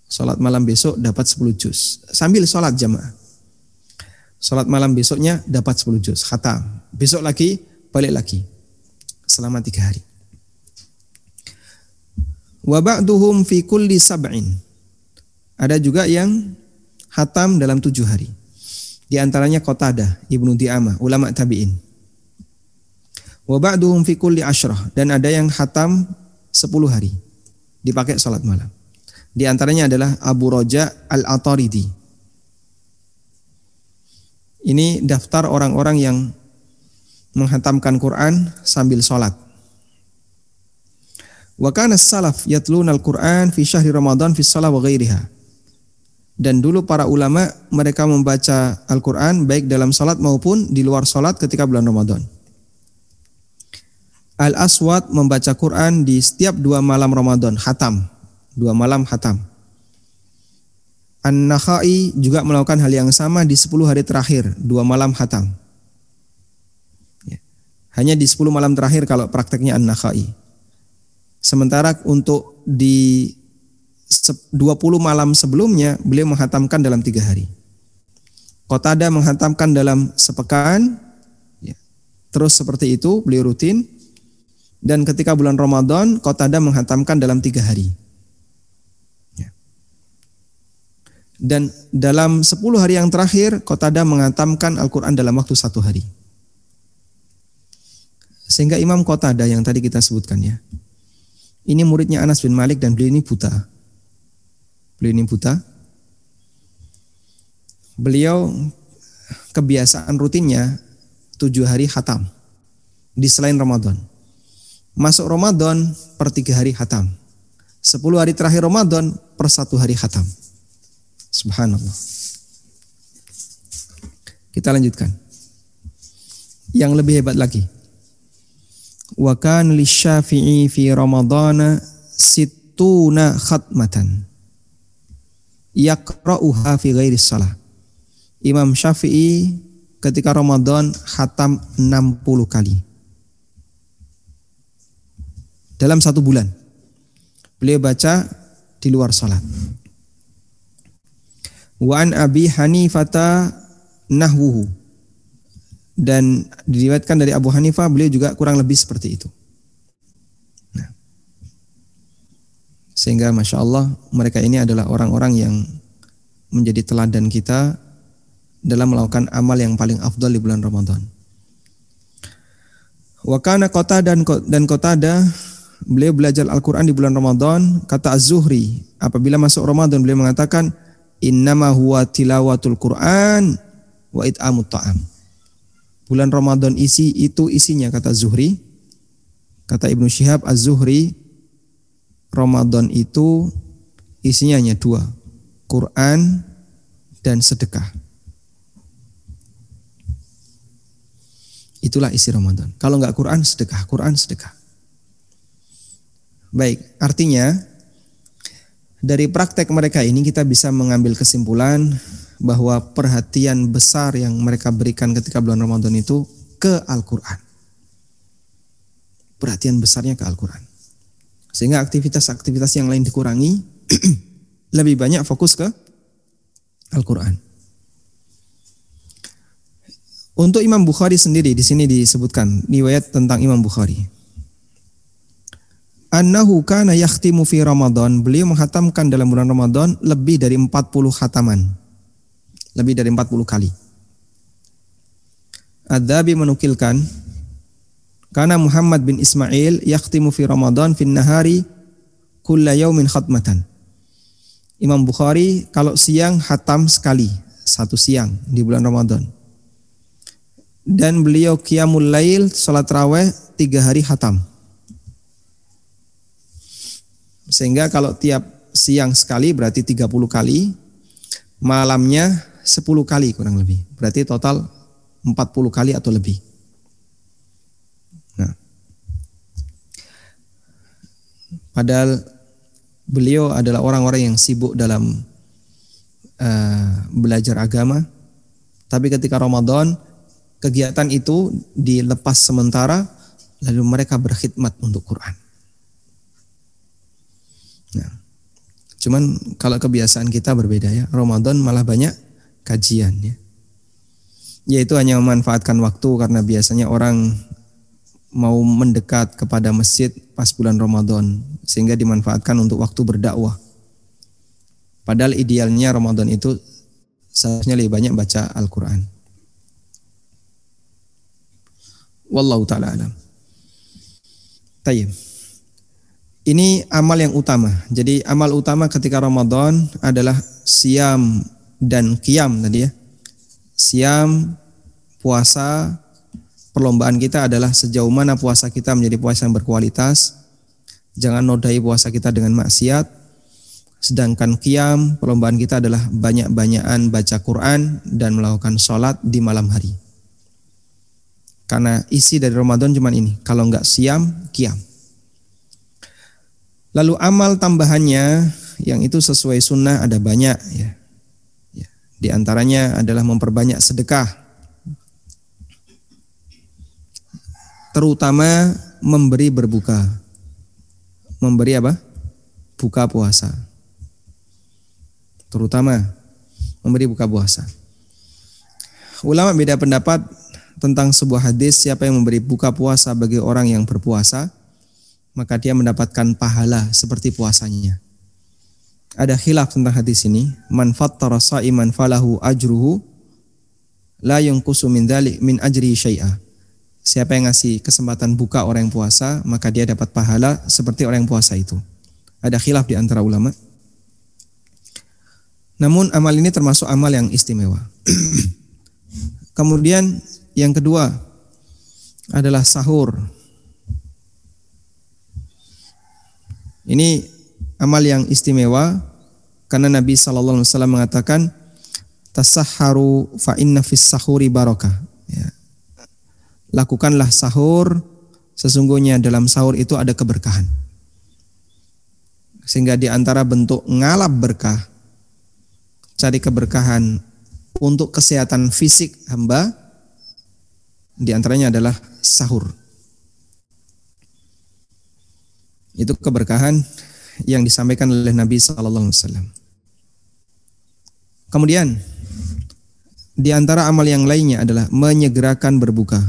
Sholat malam besok dapat 10 juz. Sambil sholat jamaah. Sholat malam besoknya dapat 10 juz. Khatam. Besok lagi, balik lagi. Selama tiga hari. Wa ba'duhum fi kulli sab'in. Ada juga yang hatam dalam tujuh hari. Di antaranya Qatadah, Ibnu Di'amah, ulama tabi'in. Wa ba'duhum fi kulli ashrah dan ada yang hatam 10 hari dipakai salat malam. Di antaranya adalah Abu Roja Al-Ataridi. Ini daftar orang-orang yang menghatamkan Quran sambil sholat. Wa kana salaf yatluna al-Quran fi syahri Ramadan fi shalah wa ghairiha. Dan dulu para ulama mereka membaca Al-Quran baik dalam salat maupun di luar salat ketika bulan Ramadan. Al-Aswad membaca Quran di setiap dua malam Ramadan, hatam. Dua malam hatam. An-Nakhai juga melakukan hal yang sama di 10 hari terakhir, dua malam hatam. Ya. Hanya di 10 malam terakhir kalau prakteknya An-Nakhai. Sementara untuk di 20 malam sebelumnya beliau menghatamkan dalam tiga hari. Kotada menghatamkan dalam sepekan, ya. terus seperti itu beliau rutin. Dan ketika bulan Ramadan, Kotada menghatamkan dalam tiga hari. Ya. Dan dalam 10 hari yang terakhir, Kotada menghatamkan Al-Quran dalam waktu satu hari. Sehingga Imam Kotada yang tadi kita sebutkan ya, ini muridnya Anas bin Malik dan beliau ini buta Beliau ini buta. Beliau kebiasaan rutinnya tujuh hari khatam di selain Ramadan. Masuk Ramadan per tiga hari khatam. Sepuluh hari terakhir Ramadan per satu hari khatam. Subhanallah. Kita lanjutkan. Yang lebih hebat lagi. Wa kan li syafi'i fi Ramadana situna khatmatan yaqra'uha fi ghairi salah. Imam Syafi'i ketika Ramadan khatam 60 kali. Dalam satu bulan. Beliau baca di luar salat. Wa an Abi Hanifata nahwuhu. Dan diriwayatkan dari Abu Hanifah beliau juga kurang lebih seperti itu. Sehingga Masya Allah mereka ini adalah orang-orang yang menjadi teladan kita dalam melakukan amal yang paling afdal di bulan Ramadan. Wakana kota dan dan kota ada beliau belajar Al-Quran di bulan Ramadan kata Az-Zuhri. Apabila masuk Ramadan beliau mengatakan innama huwa tilawatul Quran wa it'amut ta'am. Bulan Ramadan isi itu isinya kata Zuhri kata Ibnu Syihab Az-Zuhri Ramadan itu isinya hanya dua, Quran dan sedekah. Itulah isi Ramadan. Kalau nggak Quran, sedekah. Quran, sedekah. Baik, artinya dari praktek mereka ini kita bisa mengambil kesimpulan bahwa perhatian besar yang mereka berikan ketika bulan Ramadan itu ke Al-Quran. Perhatian besarnya ke Al-Quran. Sehingga aktivitas-aktivitas yang lain dikurangi, lebih banyak fokus ke Al-Quran. Untuk Imam Bukhari sendiri di sini disebutkan riwayat tentang Imam Bukhari. Annahu kana yakhtimu fi Ramadan. Beliau menghatamkan dalam bulan Ramadan lebih dari 40 khataman. Lebih dari 40 kali. Ad-Dabi menukilkan karena Muhammad bin Ismail yakhtimu fi Ramadan fin nahari kulla yaumin khatmatan. Imam Bukhari kalau siang hatam sekali, satu siang di bulan Ramadan. Dan beliau qiyamul lail, salat raweh tiga hari hatam. Sehingga kalau tiap siang sekali berarti 30 kali, malamnya 10 kali kurang lebih. Berarti total 40 kali atau lebih. Padahal beliau adalah orang-orang yang sibuk dalam uh, belajar agama. Tapi ketika Ramadan, kegiatan itu dilepas sementara, lalu mereka berkhidmat untuk Quran. Nah, cuman kalau kebiasaan kita berbeda ya, Ramadan malah banyak kajian ya. Yaitu hanya memanfaatkan waktu karena biasanya orang mau mendekat kepada masjid pas bulan Ramadan sehingga dimanfaatkan untuk waktu berdakwah. Padahal idealnya Ramadan itu seharusnya lebih banyak baca Al-Qur'an. Wallahu taala alam. Tayyib. Ini amal yang utama. Jadi amal utama ketika Ramadan adalah siam dan kiam tadi ya. Siam puasa perlombaan kita adalah sejauh mana puasa kita menjadi puasa yang berkualitas. Jangan nodai puasa kita dengan maksiat. Sedangkan kiam, perlombaan kita adalah banyak-banyakan baca Quran dan melakukan sholat di malam hari. Karena isi dari Ramadan cuma ini. Kalau enggak siam, kiam. Lalu amal tambahannya yang itu sesuai sunnah ada banyak ya. ya. Di antaranya adalah memperbanyak sedekah terutama memberi berbuka. Memberi apa? Buka puasa. Terutama memberi buka puasa. Ulama beda pendapat tentang sebuah hadis siapa yang memberi buka puasa bagi orang yang berpuasa maka dia mendapatkan pahala seperti puasanya. Ada khilaf tentang hadis ini. Man fattara sa'iman falahu ajruhu la yunqusu min dhalik min ajri syai'a Siapa yang ngasih kesempatan buka orang yang puasa, maka dia dapat pahala seperti orang yang puasa itu. Ada khilaf di antara ulama. Namun amal ini termasuk amal yang istimewa. Kemudian yang kedua adalah sahur. Ini amal yang istimewa karena Nabi Shallallahu Alaihi Wasallam mengatakan tasaharu fa inna fis sahuri barokah lakukanlah sahur, sesungguhnya dalam sahur itu ada keberkahan. Sehingga di antara bentuk ngalap berkah, cari keberkahan untuk kesehatan fisik hamba, di antaranya adalah sahur. Itu keberkahan yang disampaikan oleh Nabi Sallallahu Alaihi Wasallam. Kemudian di antara amal yang lainnya adalah menyegerakan berbuka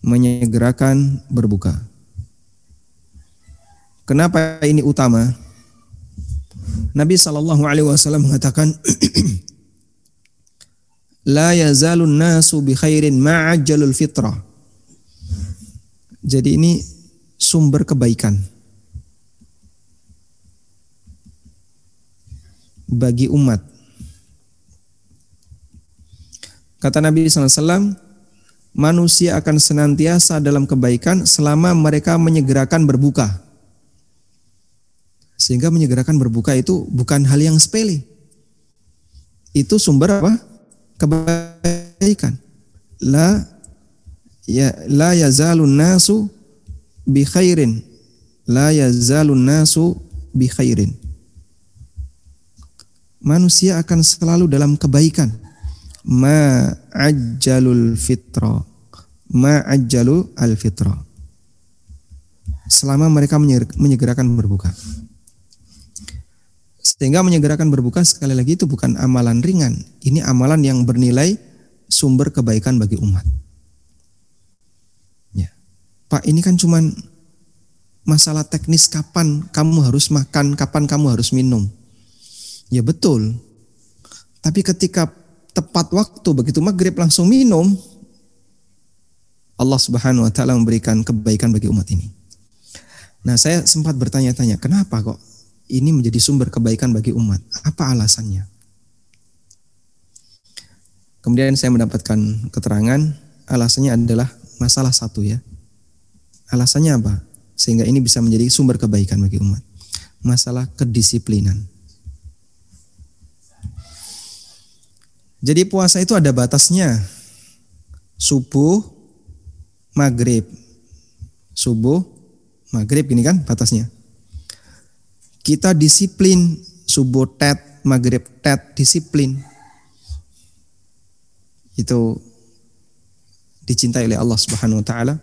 menyegerakan berbuka. Kenapa ini utama? Nabi Shallallahu Alaihi Wasallam mengatakan, La yazalun nasu bi khairin ma'ajjalul fitrah. Jadi ini sumber kebaikan bagi umat. Kata Nabi SAW, manusia akan senantiasa dalam kebaikan selama mereka menyegerakan berbuka. Sehingga menyegerakan berbuka itu bukan hal yang sepele. Itu sumber apa? Kebaikan. La ya la yazalun nasu bi khairin. La yazalun nasu bi khairin. Manusia akan selalu dalam kebaikan ma ajjalul fitra. Ma ajjalu al fitra. Selama mereka menyegerakan berbuka. Sehingga menyegerakan berbuka sekali lagi itu bukan amalan ringan. Ini amalan yang bernilai sumber kebaikan bagi umat. Ya. Pak ini kan cuman masalah teknis kapan kamu harus makan kapan kamu harus minum. Ya betul. Tapi ketika tepat waktu begitu maghrib langsung minum, Allah Subhanahu wa taala memberikan kebaikan bagi umat ini. Nah, saya sempat bertanya-tanya, kenapa kok ini menjadi sumber kebaikan bagi umat? Apa alasannya? Kemudian saya mendapatkan keterangan, alasannya adalah masalah satu ya. Alasannya apa? Sehingga ini bisa menjadi sumber kebaikan bagi umat. Masalah kedisiplinan. Jadi puasa itu ada batasnya. Subuh, maghrib. Subuh, maghrib gini kan batasnya. Kita disiplin subuh tet, maghrib tet, disiplin. Itu dicintai oleh Allah Subhanahu wa taala.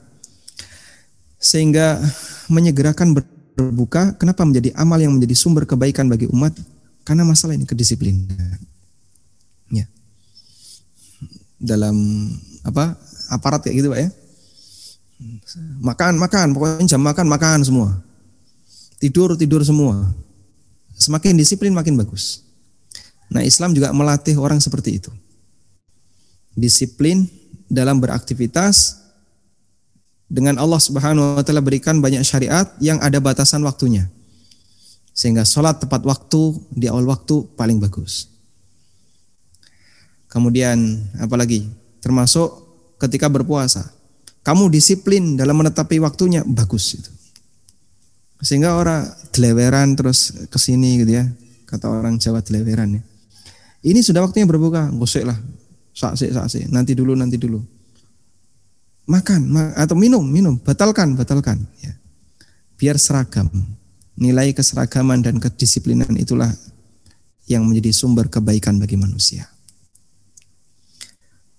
Sehingga menyegerakan berbuka kenapa menjadi amal yang menjadi sumber kebaikan bagi umat? Karena masalah ini kedisiplinan. Ya. Dalam apa? aparat kayak gitu Pak ya. Makan, makan, pokoknya jam makan, makan semua. Tidur, tidur semua. Semakin disiplin makin bagus. Nah Islam juga melatih orang seperti itu. Disiplin dalam beraktivitas dengan Allah Subhanahu wa taala berikan banyak syariat yang ada batasan waktunya. Sehingga sholat tepat waktu di awal waktu paling bagus. Kemudian apalagi termasuk ketika berpuasa. Kamu disiplin dalam menetapi waktunya bagus itu. Sehingga orang deleweran terus ke sini gitu ya. Kata orang Jawa deleweran ya. Ini sudah waktunya berbuka, gosek lah. Saksi, saksi. Nanti dulu, nanti dulu. Makan ma atau minum, minum. Batalkan, batalkan. Ya. Biar seragam. Nilai keseragaman dan kedisiplinan itulah yang menjadi sumber kebaikan bagi manusia.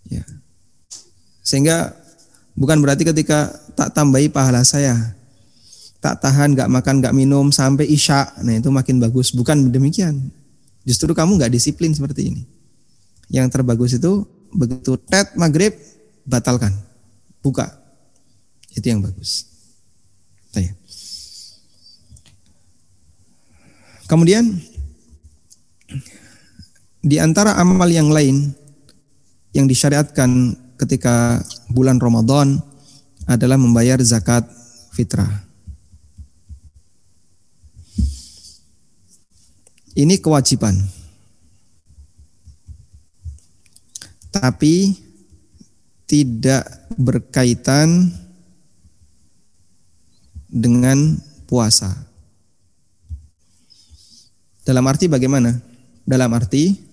Ya. Sehingga bukan berarti ketika tak tambahi pahala saya, tak tahan, gak makan, gak minum sampai isya, nah itu makin bagus. Bukan demikian. Justru kamu gak disiplin seperti ini. Yang terbagus itu begitu tet maghrib batalkan, buka. Itu yang bagus. Kemudian di antara amal yang lain yang disyariatkan ketika bulan Ramadan adalah membayar zakat fitrah. Ini kewajiban. Tapi tidak berkaitan dengan puasa. Dalam arti bagaimana? Dalam arti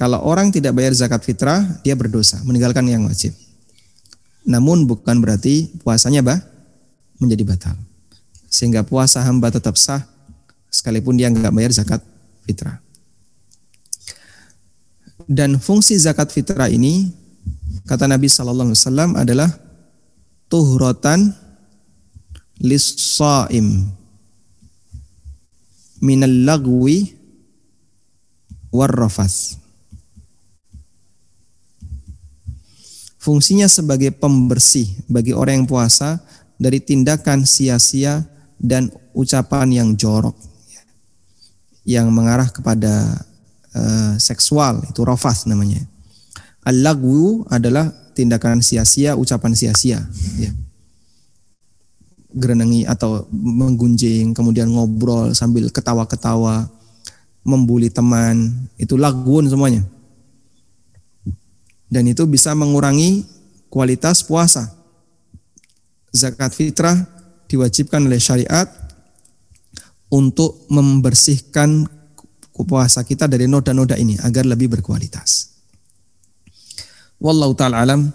kalau orang tidak bayar zakat fitrah, dia berdosa, meninggalkan yang wajib. Namun bukan berarti puasanya bah menjadi batal. Sehingga puasa hamba tetap sah sekalipun dia nggak bayar zakat fitrah. Dan fungsi zakat fitrah ini kata Nabi Shallallahu Alaihi Wasallam adalah tuhrotan lissaim minal lagwi warrafas. Fungsinya sebagai pembersih bagi orang yang puasa dari tindakan sia-sia dan ucapan yang jorok yang mengarah kepada uh, seksual itu rofas namanya. Al-lagwu adalah tindakan sia-sia, ucapan sia-sia. Ya. Gerenangi atau menggunjing, kemudian ngobrol sambil ketawa-ketawa, membuli teman, itu lagwun semuanya. Dan itu bisa mengurangi kualitas puasa. Zakat fitrah diwajibkan oleh syariat untuk membersihkan puasa kita dari noda-noda ini agar lebih berkualitas. Wallahu taala alam.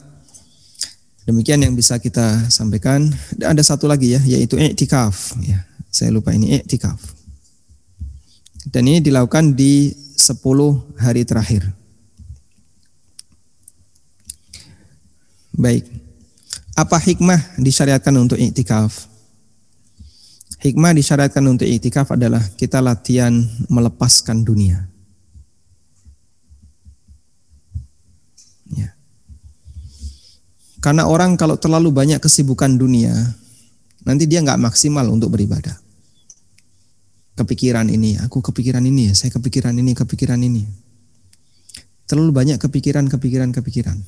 Demikian yang bisa kita sampaikan. Dan ada satu lagi ya, yaitu i'tikaf. Ya, saya lupa ini i'tikaf. Dan ini dilakukan di 10 hari terakhir. Baik. Apa hikmah disyariatkan untuk i'tikaf? Hikmah disyariatkan untuk iktikaf adalah kita latihan melepaskan dunia. Ya. Karena orang kalau terlalu banyak kesibukan dunia, nanti dia nggak maksimal untuk beribadah. Kepikiran ini, aku kepikiran ini, saya kepikiran ini, kepikiran ini. Terlalu banyak kepikiran, kepikiran, kepikiran.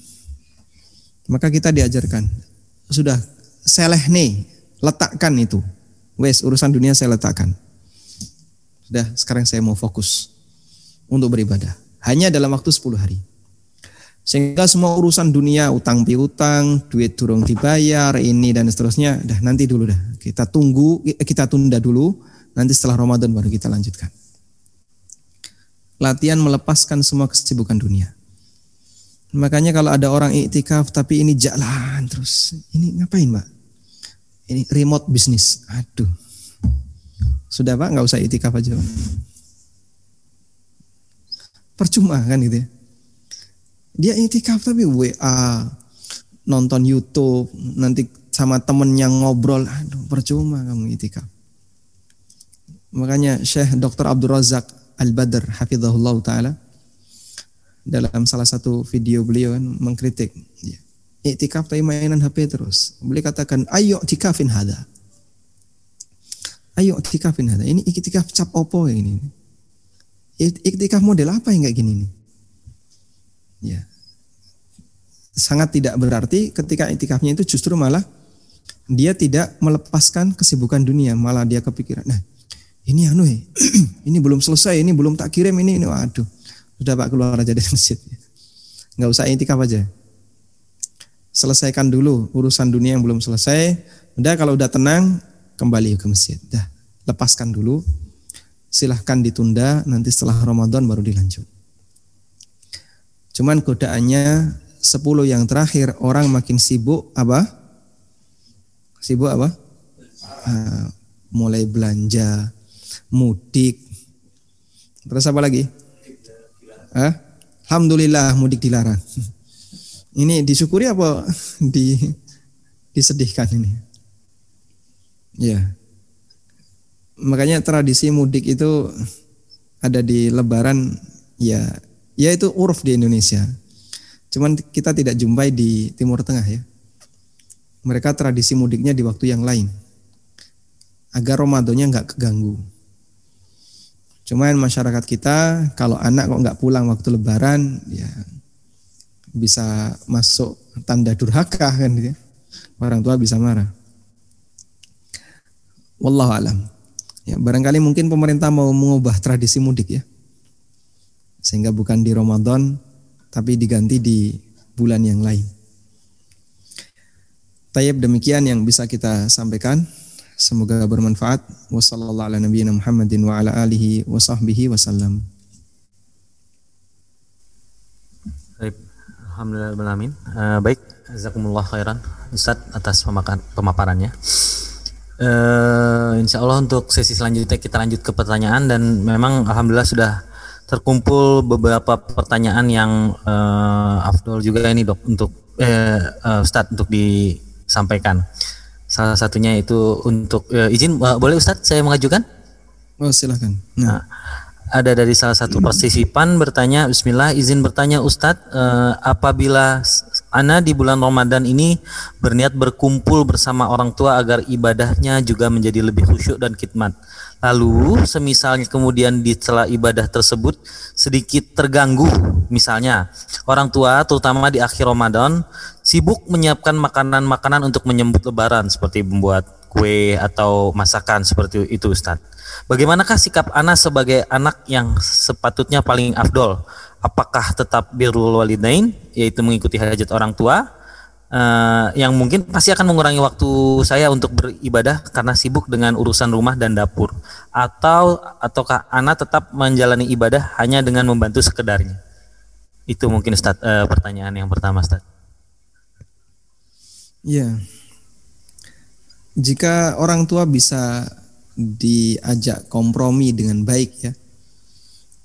Maka kita diajarkan, sudah seleh nih, letakkan itu Wes, urusan dunia saya letakkan. Sudah, sekarang saya mau fokus untuk beribadah. Hanya dalam waktu 10 hari. Sehingga semua urusan dunia, utang piutang, duit durung dibayar, ini dan seterusnya, dah nanti dulu dah. Kita tunggu, kita tunda dulu, nanti setelah Ramadan baru kita lanjutkan. Latihan melepaskan semua kesibukan dunia. Makanya kalau ada orang iktikaf tapi ini jalan terus, ini ngapain mbak? ini remote bisnis. Aduh. Sudah Pak, nggak usah itikaf aja. Pak. Percuma kan gitu ya. Dia itikaf tapi WA, nonton YouTube, nanti sama temen yang ngobrol, aduh percuma kamu itikaf. Makanya Syekh Dr. Abdul Razak Al-Badr hafizahullah taala dalam salah satu video beliau kan mengkritik ya, iktikaf tapi mainan HP terus. Beliau katakan ayo tikafin hada. Ayo iktikafin hada. Ini iktikaf cap opo ini. Iktikaf model apa yang kayak gini nih? Ya. Sangat tidak berarti ketika iktikafnya itu justru malah dia tidak melepaskan kesibukan dunia, malah dia kepikiran, nah ini anu ya, ini belum selesai, ini belum tak kirim, ini, ini waduh, sudah pak keluar aja dari masjid, nggak usah itikaf aja, selesaikan dulu urusan dunia yang belum selesai, udah kalau udah tenang kembali ke masjid, dah lepaskan dulu, silahkan ditunda, nanti setelah Ramadan baru dilanjut. Cuman godaannya 10 yang terakhir orang makin sibuk apa? Sibuk apa? Uh, mulai belanja, mudik. Terus apa lagi? Hah? Alhamdulillah mudik dilarang. Ini disyukuri apa di disedihkan ini? Ya. Makanya tradisi mudik itu ada di lebaran ya ya itu uruf di Indonesia. Cuman kita tidak jumpai di Timur Tengah ya. Mereka tradisi mudiknya di waktu yang lain. Agar Ramadannya nggak keganggu. Cuman masyarakat kita kalau anak kok nggak pulang waktu lebaran ya bisa masuk tanda durhaka kan gitu. Orang tua bisa marah. Wallahu alam. Ya, barangkali mungkin pemerintah mau mengubah tradisi mudik ya. Sehingga bukan di Ramadan tapi diganti di bulan yang lain. Tayyib demikian yang bisa kita sampaikan. Semoga bermanfaat. Wassalamualaikum Muhammadin wa ala alihi wa sahbihi wasallam. Baik, alhamdulillah. Uh, baik, jazakumullah khairan Ustaz atas pemakan, pemaparannya. Uh, insya Allah untuk sesi selanjutnya kita lanjut ke pertanyaan dan memang alhamdulillah sudah terkumpul beberapa pertanyaan yang uh, Afdol juga ini dok untuk uh, uh, untuk disampaikan. Salah satunya itu untuk uh, izin uh, boleh Ustadz saya mengajukan? Oh silahkan. Nah. nah, ada dari salah satu partisipan bertanya, Bismillah izin bertanya Ustadz, uh, apabila Ana di bulan Ramadan ini berniat berkumpul bersama orang tua agar ibadahnya juga menjadi lebih khusyuk dan khidmat. Lalu semisalnya kemudian di celah ibadah tersebut sedikit terganggu, misalnya orang tua terutama di akhir Ramadan sibuk menyiapkan makanan-makanan untuk menyambut lebaran seperti membuat kue atau masakan seperti itu Ustaz. Bagaimanakah sikap anak sebagai anak yang sepatutnya paling afdol? Apakah tetap birrul walidain yaitu mengikuti hajat orang tua uh, yang mungkin pasti akan mengurangi waktu saya untuk beribadah karena sibuk dengan urusan rumah dan dapur atau ataukah anak tetap menjalani ibadah hanya dengan membantu sekedarnya itu mungkin Ustaz, uh, pertanyaan yang pertama Ustaz. Ya. Jika orang tua bisa diajak kompromi dengan baik ya.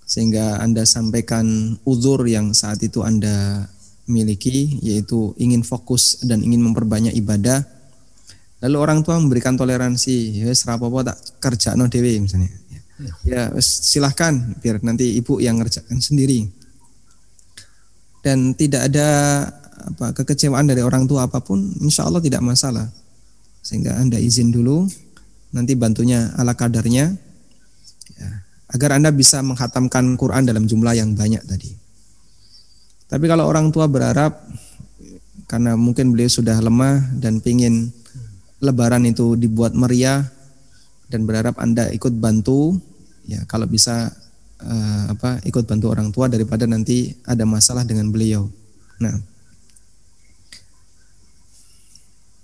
Sehingga Anda sampaikan uzur yang saat itu Anda miliki yaitu ingin fokus dan ingin memperbanyak ibadah. Lalu orang tua memberikan toleransi ya serapopo tak kerja no dewe misalnya. Ya, ya silahkan biar nanti ibu yang ngerjakan sendiri. Dan tidak ada apa kekecewaan dari orang tua apa pun insya Allah tidak masalah. Sehingga anda izin dulu nanti bantunya ala kadarnya ya, agar anda bisa menghatamkan Quran dalam jumlah yang banyak tadi tapi kalau orang tua berharap karena mungkin beliau sudah lemah dan ingin lebaran itu dibuat meriah dan berharap Anda ikut bantu ya kalau bisa uh, apa ikut bantu orang tua daripada nanti ada masalah dengan beliau. Nah.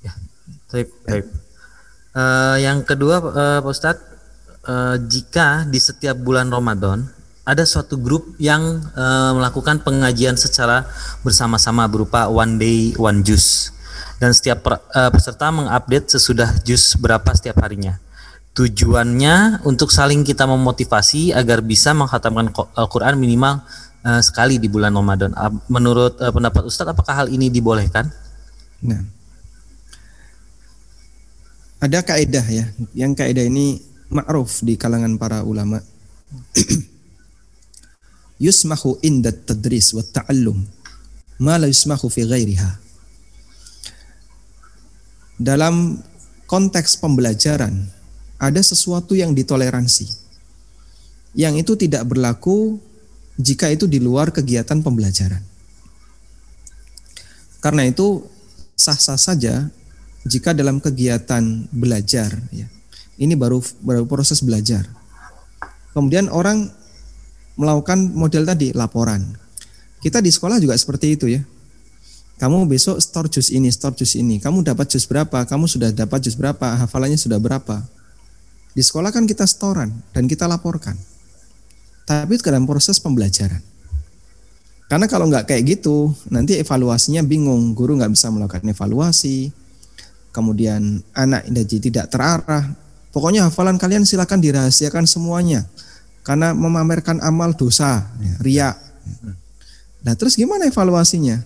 Ya, baik, baik. Uh, yang kedua uh, Pak Ustadz, uh, jika di setiap bulan Ramadan ada suatu grup yang uh, melakukan pengajian secara bersama-sama berupa one day one juice dan setiap per, uh, peserta mengupdate sesudah jus berapa setiap harinya. Tujuannya untuk saling kita memotivasi agar bisa menghatamkan Al-Quran minimal eh, sekali di bulan Ramadan. Menurut eh, pendapat Ustadz, apakah hal ini dibolehkan? Nah, ada kaidah ya, yang kaidah ini ma'ruf di kalangan para ulama. yusmahu inda tadris wa ta'allum ma la yusmahu fi ghairiha. Dalam konteks pembelajaran ada sesuatu yang ditoleransi. Yang itu tidak berlaku jika itu di luar kegiatan pembelajaran. Karena itu sah-sah saja jika dalam kegiatan belajar ya. Ini baru baru proses belajar. Kemudian orang melakukan model tadi laporan. Kita di sekolah juga seperti itu ya. Kamu besok store jus ini, store jus ini. Kamu dapat jus berapa? Kamu sudah dapat jus berapa? Hafalannya sudah berapa? Di sekolah kan kita storan dan kita laporkan. Tapi itu dalam proses pembelajaran. Karena kalau nggak kayak gitu, nanti evaluasinya bingung. Guru nggak bisa melakukan evaluasi. Kemudian anak jadi tidak terarah. Pokoknya hafalan kalian silakan dirahasiakan semuanya. Karena memamerkan amal dosa, ya, ria. Nah terus gimana evaluasinya?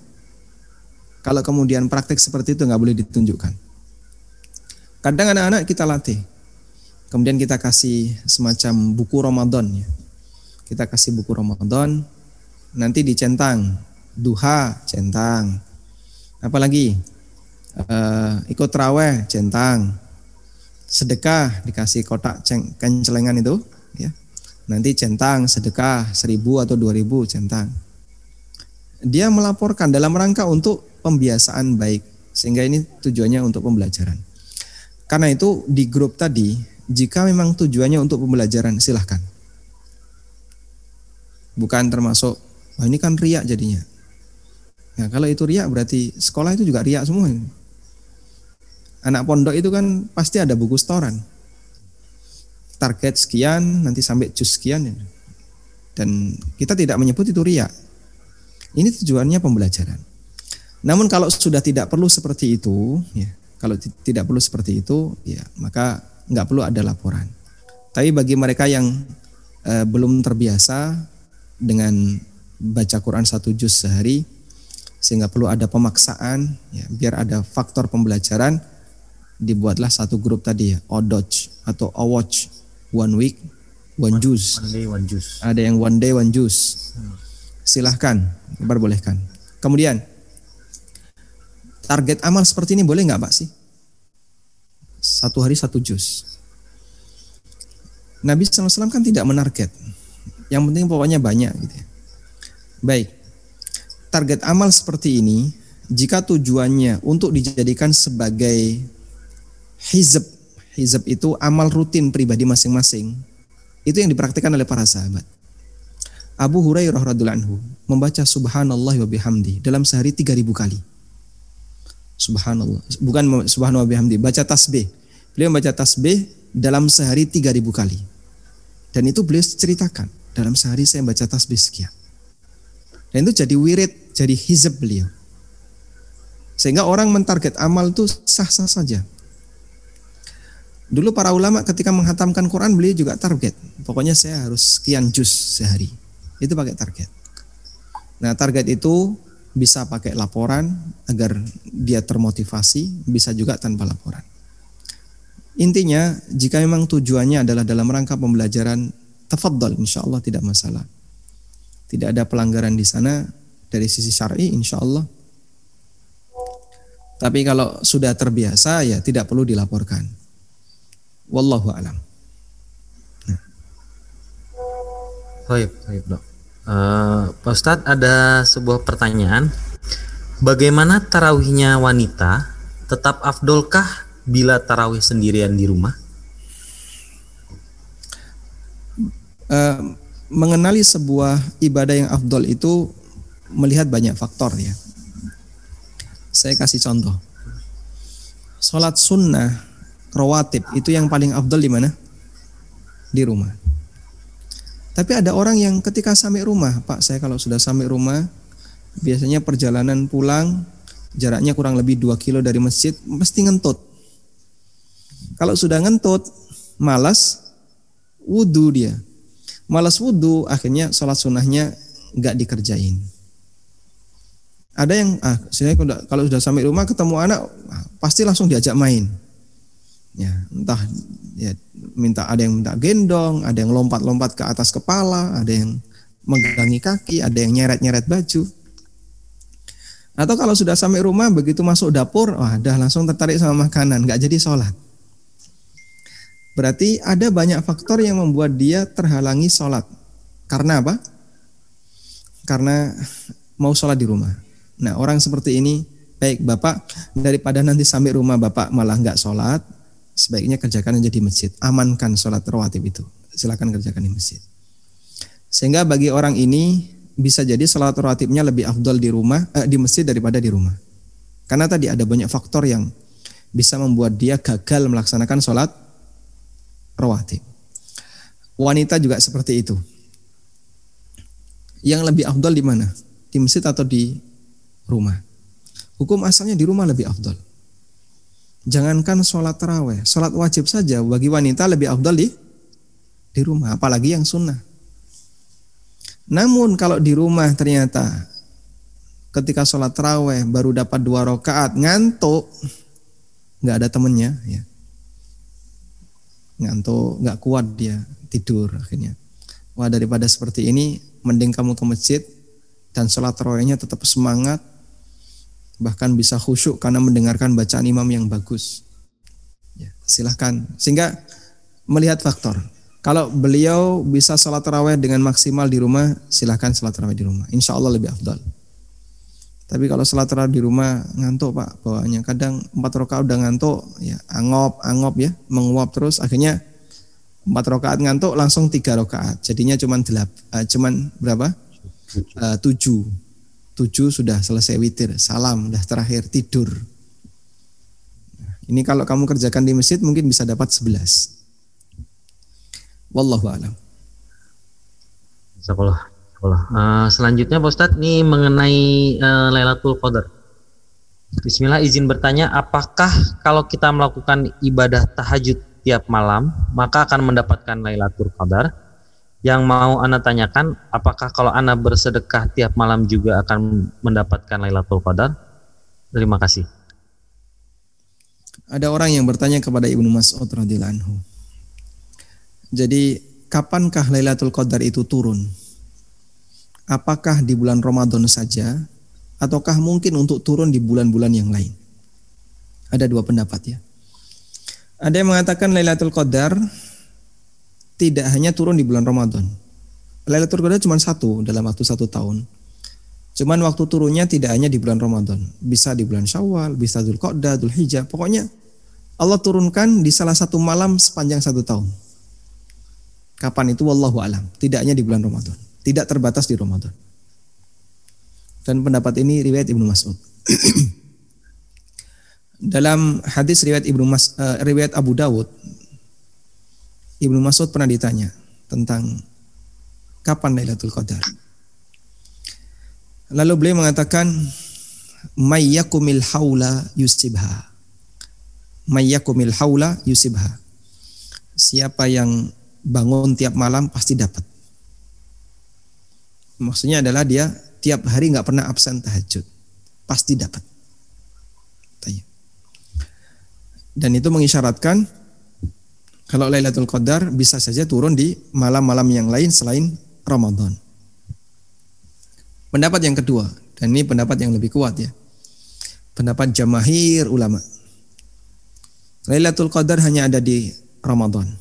Kalau kemudian praktek seperti itu nggak boleh ditunjukkan. Kadang anak-anak kita latih. Kemudian kita kasih semacam buku Ramadan ya. Kita kasih buku Ramadan, nanti dicentang duha centang apalagi Eh, ikut traweh centang sedekah dikasih kotak ceng, kencelengan itu ya nanti centang sedekah seribu atau dua ribu centang dia melaporkan dalam rangka untuk pembiasaan baik sehingga ini tujuannya untuk pembelajaran karena itu di grup tadi jika memang tujuannya untuk pembelajaran silahkan bukan termasuk wah ini kan riak jadinya Nah, kalau itu riak berarti sekolah itu juga riak semua. Anak pondok itu kan pasti ada buku setoran. Target sekian, nanti sampai jus sekian. Dan kita tidak menyebut itu riak. Ini tujuannya pembelajaran. Namun kalau sudah tidak perlu seperti itu, ya, kalau ti- tidak perlu seperti itu, ya maka nggak perlu ada laporan. Tapi bagi mereka yang eh, belum terbiasa dengan baca Quran satu juz sehari, sehingga perlu ada pemaksaan ya, biar ada faktor pembelajaran dibuatlah satu grup tadi ya odoj atau awatch one week one juice. One day, one juice. ada yang one day one juice. Silahkan diperbolehkan kemudian target amal seperti ini boleh nggak pak sih? Satu hari satu jus Nabi SAW kan tidak menarget. Yang penting pokoknya banyak gitu ya. baik. Target amal seperti ini jika tujuannya untuk dijadikan sebagai hizab hizab itu amal rutin pribadi masing-masing. Itu yang dipraktikkan oleh para sahabat. Abu Hurairah radhiallahu anhu membaca subhanallah wa bihamdi dalam sehari 3000 kali. Subhanallah. Bukan subhanallah wa bihamdi baca tasbih. Beliau membaca tasbih dalam sehari 3000 kali. Dan itu beliau ceritakan dalam sehari saya baca tasbih sekian. Dan itu jadi wirid, jadi hizab beliau. Sehingga orang mentarget amal itu sah-sah saja. Dulu para ulama ketika menghatamkan Quran beliau juga target. Pokoknya saya harus sekian juz sehari. Itu pakai target. Nah target itu bisa pakai laporan agar dia termotivasi, bisa juga tanpa laporan. Intinya jika memang tujuannya adalah dalam rangka pembelajaran, tafadhol insya Allah tidak masalah tidak ada pelanggaran di sana dari sisi syar'i insya Allah. Tapi kalau sudah terbiasa ya tidak perlu dilaporkan. Wallahu alam. Baik, baik dok. Eh, Pak Ustadz ada sebuah pertanyaan. Bagaimana tarawihnya wanita? Tetap afdolkah bila tarawih sendirian di rumah? Eh, mengenali sebuah ibadah yang afdol itu melihat banyak faktor ya. Saya kasih contoh. Sholat sunnah rawatib itu yang paling afdol di mana? Di rumah. Tapi ada orang yang ketika sampai rumah, Pak, saya kalau sudah sampai rumah, biasanya perjalanan pulang jaraknya kurang lebih 2 kilo dari masjid, mesti ngentut. Kalau sudah ngentut, malas wudhu dia. Malas wudhu akhirnya sholat sunnahnya nggak dikerjain. Ada yang ah saya kalau sudah sampai rumah ketemu anak pasti langsung diajak main. Ya, entah ya minta ada yang minta gendong, ada yang lompat-lompat ke atas kepala, ada yang megangi kaki, ada yang nyeret-nyeret baju. Atau kalau sudah sampai rumah begitu masuk dapur, wah dah langsung tertarik sama makanan, nggak jadi sholat. Berarti ada banyak faktor yang membuat dia terhalangi sholat. Karena apa? Karena mau sholat di rumah. Nah orang seperti ini, baik bapak daripada nanti sampai rumah bapak malah nggak sholat, sebaiknya kerjakan aja di masjid. Amankan sholat rawatib itu. Silakan kerjakan di masjid. Sehingga bagi orang ini bisa jadi sholat rawatibnya lebih afdol di rumah, eh, di masjid daripada di rumah. Karena tadi ada banyak faktor yang bisa membuat dia gagal melaksanakan sholat rawatib. Wanita juga seperti itu. Yang lebih afdol di mana? Di masjid atau di rumah? Hukum asalnya di rumah lebih afdol. Jangankan sholat terawih, sholat wajib saja bagi wanita lebih afdal di di rumah, apalagi yang sunnah. Namun kalau di rumah ternyata ketika sholat terawih baru dapat dua rakaat ngantuk, nggak ada temennya, ya. ngantuk, nggak kuat dia tidur akhirnya. Wah daripada seperti ini, mending kamu ke masjid dan sholat terawihnya tetap semangat, bahkan bisa khusyuk karena mendengarkan bacaan imam yang bagus. Ya, silahkan. Sehingga melihat faktor. Kalau beliau bisa sholat taraweh dengan maksimal di rumah, silahkan sholat taraweh di rumah. Insya Allah lebih afdal. Tapi kalau sholat taraweh di rumah ngantuk pak bawaannya. Kadang empat rakaat udah ngantuk, ya angop angop ya, menguap terus. Akhirnya empat rakaat ngantuk langsung tiga rakaat. Jadinya cuma delap, uh, cuman berapa? Uh, tujuh tujuh sudah selesai witir, salam, dah terakhir tidur. Ini kalau kamu kerjakan di masjid mungkin bisa dapat sebelas. Wallahu a'lam. Uh, selanjutnya Pak Ustadz, ini mengenai uh, Lailatul Qadar. Bismillah izin bertanya, apakah kalau kita melakukan ibadah tahajud tiap malam, maka akan mendapatkan Lailatul Qadar? Yang mau Anda tanyakan, apakah kalau Anda bersedekah tiap malam juga akan mendapatkan Lailatul Qadar? Terima kasih. Ada orang yang bertanya kepada Ibnu Mas'ud radhiyallahu anhu. Jadi, kapankah Lailatul Qadar itu turun? Apakah di bulan Ramadan saja ataukah mungkin untuk turun di bulan-bulan yang lain? Ada dua pendapat ya. Ada yang mengatakan Lailatul Qadar tidak hanya turun di bulan Ramadan. Lailatul Qadar cuma satu dalam waktu satu tahun. Cuman waktu turunnya tidak hanya di bulan Ramadan, bisa di bulan Syawal, bisa Dzul Qa'dah, Dzul Hijjah. Pokoknya Allah turunkan di salah satu malam sepanjang satu tahun. Kapan itu wallahu alam, tidak hanya di bulan Ramadan, tidak terbatas di Ramadan. Dan pendapat ini riwayat Ibnu Mas'ud. Dalam hadis riwayat Ibnu Mas, uh, riwayat Abu Dawud Ibnu Mas'ud pernah ditanya tentang kapan Lailatul Qadar. Lalu beliau mengatakan mayyakumil haula yusibha. Mayyakumil haula yusibha. Siapa yang bangun tiap malam pasti dapat. Maksudnya adalah dia tiap hari nggak pernah absen tahajud. Pasti dapat. Dan itu mengisyaratkan kalau Lailatul Qadar bisa saja turun di malam-malam yang lain selain Ramadan. Pendapat yang kedua, dan ini pendapat yang lebih kuat ya. Pendapat jamahir ulama. Lailatul Qadar hanya ada di Ramadan.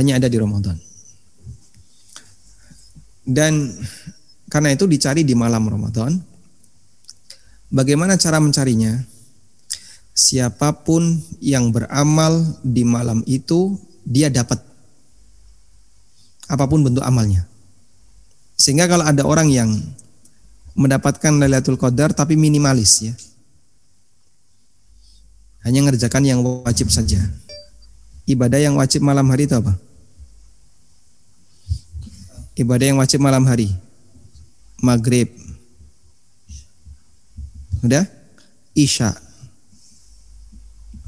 Hanya ada di Ramadan. Dan karena itu dicari di malam Ramadan. Bagaimana cara mencarinya? Siapa pun yang beramal di malam itu dia dapat apa pun bentuk amalnya. Sehingga kalau ada orang yang mendapatkan Lailatul Qadar tapi minimalis ya. Hanya ngerjakan yang wajib saja. Ibadah yang wajib malam hari itu apa? Ibadah yang wajib malam hari. Maghrib. Udah? Isya.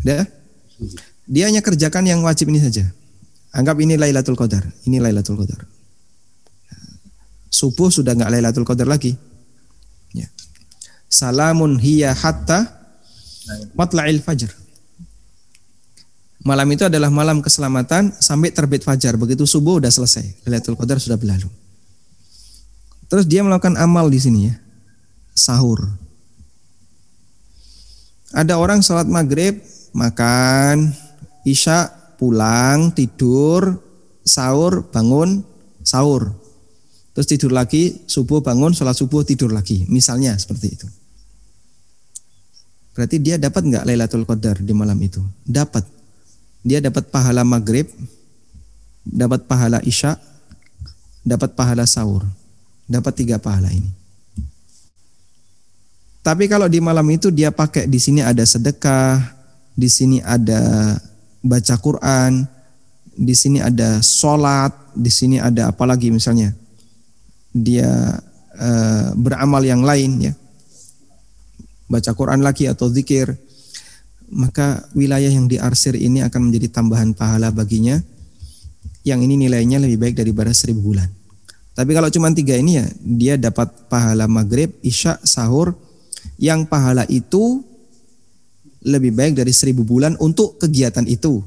Ya. Dia hanya kerjakan yang wajib ini saja. Anggap ini Lailatul Qadar, ini Lailatul Qadar. Subuh sudah nggak Lailatul Qadar lagi. Ya. Salamun hiya hatta matla'il fajr. Malam itu adalah malam keselamatan sampai terbit fajar. Begitu subuh udah selesai. Lailatul Qadar sudah berlalu. Terus dia melakukan amal di sini ya. Sahur. Ada orang sholat maghrib, makan, isya, pulang, tidur, sahur, bangun, sahur. Terus tidur lagi, subuh bangun, sholat subuh, tidur lagi. Misalnya seperti itu. Berarti dia dapat nggak Lailatul Qadar di malam itu? Dapat. Dia dapat pahala maghrib, dapat pahala isya, dapat pahala sahur. Dapat tiga pahala ini. Tapi kalau di malam itu dia pakai di sini ada sedekah, di sini ada baca Quran, di sini ada sholat, di sini ada apa lagi misalnya? Dia uh, beramal yang lain ya, baca Quran lagi atau zikir, maka wilayah yang diarsir ini akan menjadi tambahan pahala baginya, yang ini nilainya lebih baik daripada seribu bulan. Tapi kalau cuma tiga ini ya, dia dapat pahala maghrib, isya, sahur, yang pahala itu lebih baik dari seribu bulan untuk kegiatan itu.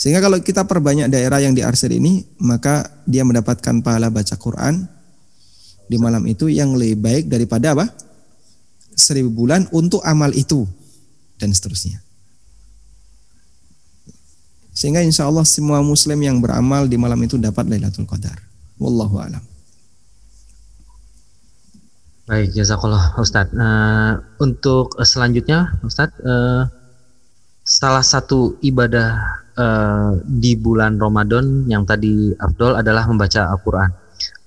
Sehingga kalau kita perbanyak daerah yang diarsir ini, maka dia mendapatkan pahala baca Quran di malam itu yang lebih baik daripada apa? Seribu bulan untuk amal itu dan seterusnya. Sehingga insya Allah semua muslim yang beramal di malam itu dapat Lailatul Qadar. Wallahu a'lam. Baik, jazakallah Ustadz. Uh, untuk selanjutnya, Ustadz, uh, salah satu ibadah uh, di bulan Ramadan yang tadi Abdul adalah membaca Al-Quran.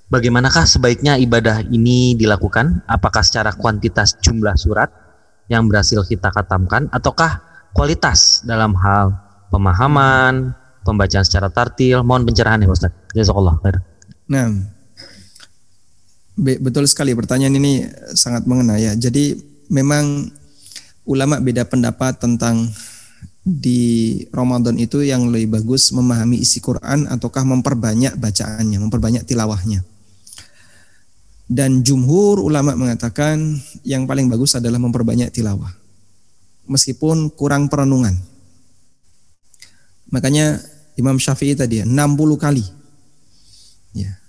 Bagaimanakah sebaiknya ibadah ini dilakukan? Apakah secara kuantitas jumlah surat yang berhasil kita katamkan, ataukah kualitas dalam hal pemahaman, pembacaan secara tartil? Mohon pencerahan ya Ustadz. Jazakallah. Nah, betul sekali pertanyaan ini sangat mengena ya. Jadi memang ulama beda pendapat tentang di Ramadan itu yang lebih bagus memahami isi Quran ataukah memperbanyak bacaannya, memperbanyak tilawahnya. Dan jumhur ulama mengatakan yang paling bagus adalah memperbanyak tilawah. Meskipun kurang perenungan. Makanya Imam Syafi'i tadi ya 60 kali. Ya,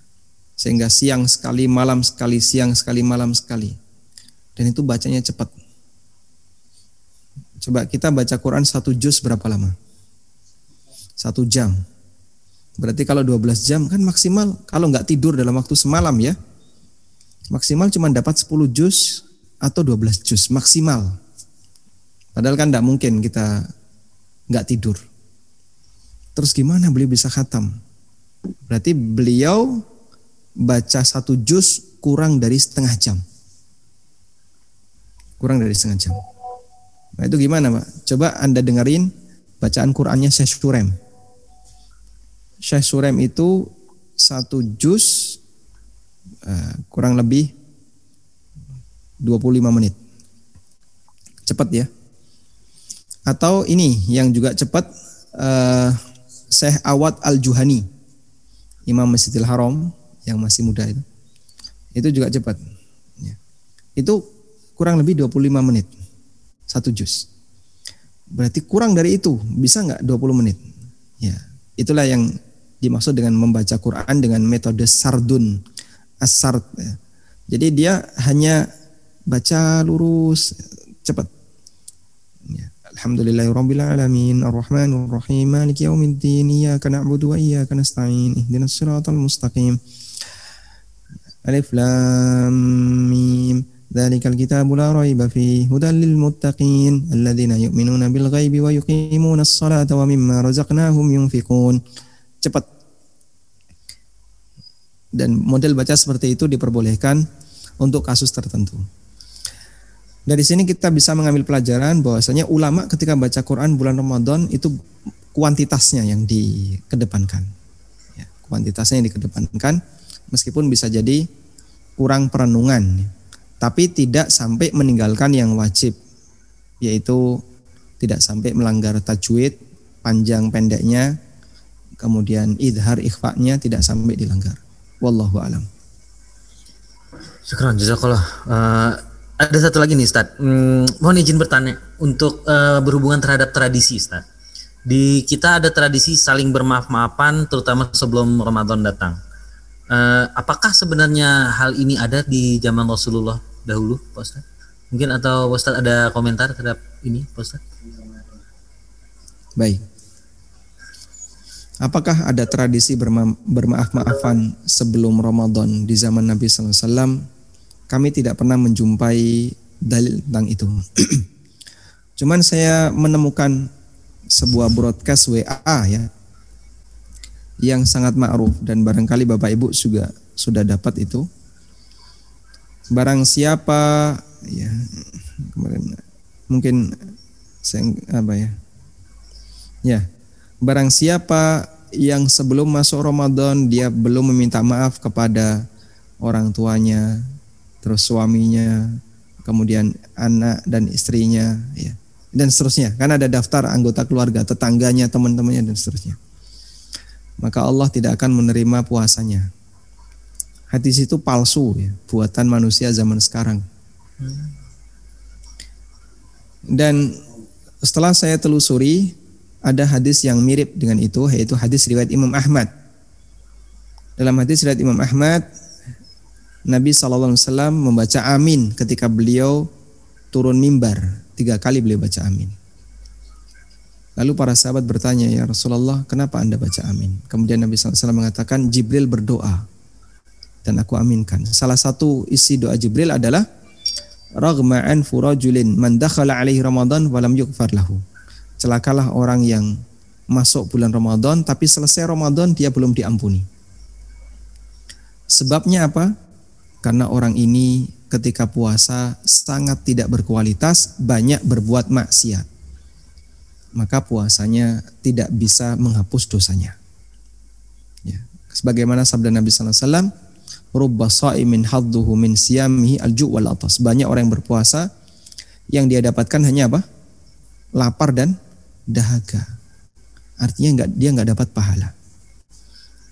sehingga siang sekali, malam sekali, siang sekali, malam sekali. Dan itu bacanya cepat. Coba kita baca Quran satu juz berapa lama? Satu jam. Berarti kalau 12 jam kan maksimal kalau nggak tidur dalam waktu semalam ya. Maksimal cuma dapat 10 juz atau 12 juz maksimal. Padahal kan nggak mungkin kita nggak tidur. Terus gimana beliau bisa khatam? Berarti beliau baca satu juz kurang dari setengah jam. Kurang dari setengah jam. Nah itu gimana Pak? Coba Anda dengerin bacaan Qurannya Syekh Surem. Syekh Surem itu satu juz uh, kurang lebih 25 menit. Cepat ya. Atau ini yang juga cepat uh, Syekh Awad Al-Juhani. Imam Masjidil Haram yang masih muda itu. Itu juga cepat. Ya. itu kurang lebih 25 menit. Satu juz berarti kurang dari itu. Bisa nggak 20 menit? Ya. Itulah yang dimaksud dengan membaca Quran dengan metode sardun. Asart ya. jadi dia hanya baca lurus cepat. Ya. Alhamdulillahirabbil alamin arrahmanir rahim. Maliki iyyaka na'budu wa Alif Lam Mim fihi hudan lil muttaqin alladzina yu'minuna bil ghaibi wa yuqimuna as-salata wa mimma razaqnahum yunfiqun. Cepat. Dan model baca seperti itu diperbolehkan untuk kasus tertentu. Dari sini kita bisa mengambil pelajaran bahwasanya ulama ketika baca Quran bulan Ramadan itu kuantitasnya yang dikedepankan. Ya, kuantitasnya yang dikedepankan meskipun bisa jadi kurang perenungan tapi tidak sampai meninggalkan yang wajib yaitu tidak sampai melanggar tajwid, panjang pendeknya, kemudian idhar ikhfa'nya tidak sampai dilanggar. Wallahu alam. Syukran jazakallah. Uh, ada satu lagi nih Ustaz. Hmm, mohon izin bertanya untuk uh, berhubungan terhadap tradisi Ustaz. Di kita ada tradisi saling bermaaf-maafan terutama sebelum Ramadan datang. Uh, apakah sebenarnya hal ini ada di zaman Rasulullah dahulu, Pak? Mungkin atau Pak ada komentar terhadap ini, Pak? Baik. Apakah ada tradisi berma bermaaf-maafan sebelum Ramadan di zaman Nabi SAW? Kami tidak pernah menjumpai dalil tentang itu. Cuman saya menemukan sebuah broadcast WA ya yang sangat ma'ruf dan barangkali Bapak Ibu juga sudah dapat itu. Barang siapa ya kemarin mungkin saya apa ya Ya, barang siapa yang sebelum masuk Ramadan dia belum meminta maaf kepada orang tuanya, terus suaminya, kemudian anak dan istrinya, ya, dan seterusnya. Kan ada daftar anggota keluarga, tetangganya, teman-temannya dan seterusnya. Maka Allah tidak akan menerima puasanya. Hadis itu palsu ya, buatan manusia zaman sekarang. Dan setelah saya telusuri, ada hadis yang mirip dengan itu yaitu hadis riwayat Imam Ahmad. Dalam hadis riwayat Imam Ahmad Nabi SAW membaca amin ketika beliau turun mimbar. Tiga kali beliau baca amin. Lalu para sahabat bertanya, ya Rasulullah, kenapa anda baca amin? Kemudian Nabi SAW mengatakan, Jibril berdoa. Dan aku aminkan. Salah satu isi doa Jibril adalah, Ragma'an furajulin man dakhala alaihi Ramadan walam yukfar lahu celakalah orang yang masuk bulan Ramadan tapi selesai Ramadan dia belum diampuni. Sebabnya apa? Karena orang ini ketika puasa sangat tidak berkualitas, banyak berbuat maksiat. Maka puasanya tidak bisa menghapus dosanya. Ya. Sebagaimana sabda Nabi sallallahu alaihi wasallam, "Rubba sha'imin hadduhu min siyamihi al-ju' wal atas." Banyak orang yang berpuasa yang dia dapatkan hanya apa? Lapar dan dahaga. Artinya nggak dia nggak dapat pahala.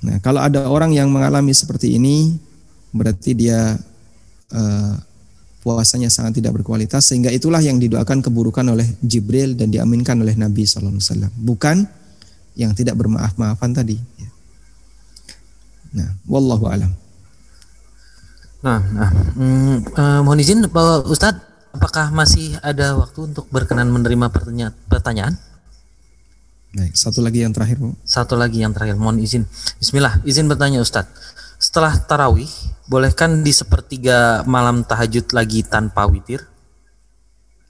Nah, kalau ada orang yang mengalami seperti ini, berarti dia uh, puasanya sangat tidak berkualitas, sehingga itulah yang didoakan keburukan oleh Jibril dan diaminkan oleh Nabi SAW. Bukan yang tidak bermaaf-maafan tadi. Nah, wallahu alam. Nah, nah mm, uh, mohon izin Pak Ustadz, apakah masih ada waktu untuk berkenan menerima pertanyaan? pertanyaan? Baik, satu lagi yang terakhir, Bu. Satu lagi yang terakhir, mohon izin. Bismillah, izin bertanya Ustadz. Setelah tarawih, bolehkan di sepertiga malam tahajud lagi tanpa witir?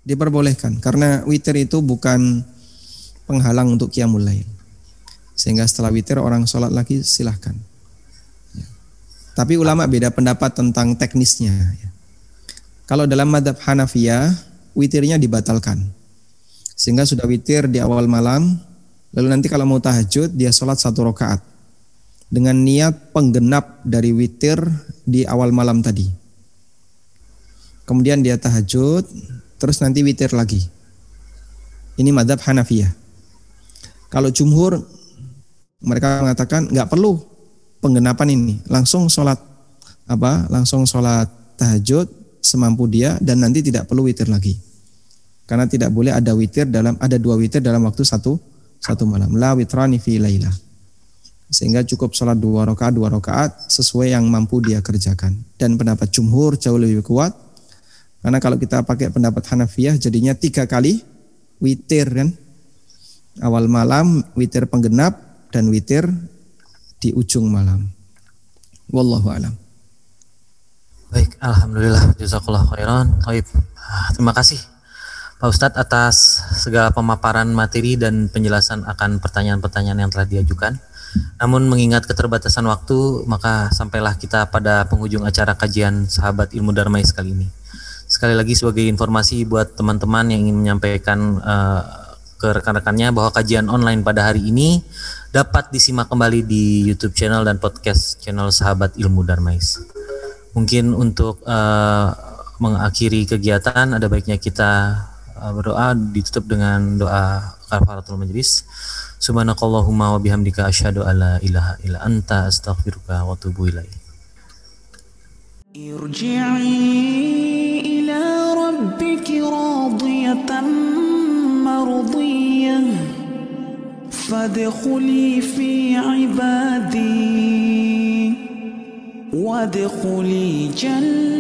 Diperbolehkan, karena witir itu bukan penghalang untuk qiyamul lail. Sehingga setelah witir orang sholat lagi silahkan. Ya. Tapi ulama beda pendapat tentang teknisnya. Ya. Kalau dalam madhab Hanafiyah, witirnya dibatalkan. Sehingga sudah witir di awal malam, Lalu nanti kalau mau tahajud dia sholat satu rakaat dengan niat penggenap dari witir di awal malam tadi. Kemudian dia tahajud, terus nanti witir lagi. Ini madhab Hanafiyah. Kalau jumhur mereka mengatakan nggak perlu penggenapan ini, langsung sholat apa? Langsung sholat tahajud semampu dia dan nanti tidak perlu witir lagi. Karena tidak boleh ada witir dalam ada dua witir dalam waktu satu satu malam. La witrani fi laila. Sehingga cukup sholat dua rakaat dua rakaat sesuai yang mampu dia kerjakan. Dan pendapat jumhur jauh lebih kuat. Karena kalau kita pakai pendapat Hanafiyah jadinya tiga kali witir kan. Awal malam witir penggenap dan witir di ujung malam. Wallahu alam. Baik, alhamdulillah jazakallah khairan. Baik. Terima kasih Pak Ustadz atas segala pemaparan materi dan penjelasan akan pertanyaan-pertanyaan yang telah diajukan. Namun mengingat keterbatasan waktu, maka sampailah kita pada penghujung acara kajian sahabat ilmu Darmais kali ini. Sekali lagi sebagai informasi buat teman-teman yang ingin menyampaikan uh, ke rekan-rekannya bahwa kajian online pada hari ini dapat disimak kembali di YouTube channel dan podcast channel sahabat ilmu Darmais. Mungkin untuk uh, mengakhiri kegiatan ada baiknya kita uh, berdoa ditutup dengan doa kafaratul majlis. Subhanakallahumma wa bihamdika asyhadu alla ilaha illa anta astaghfiruka wa atubu ilaik. ارجعي إلى ربك راضية مرضية فادخلي في عبادي وادخلي جنتي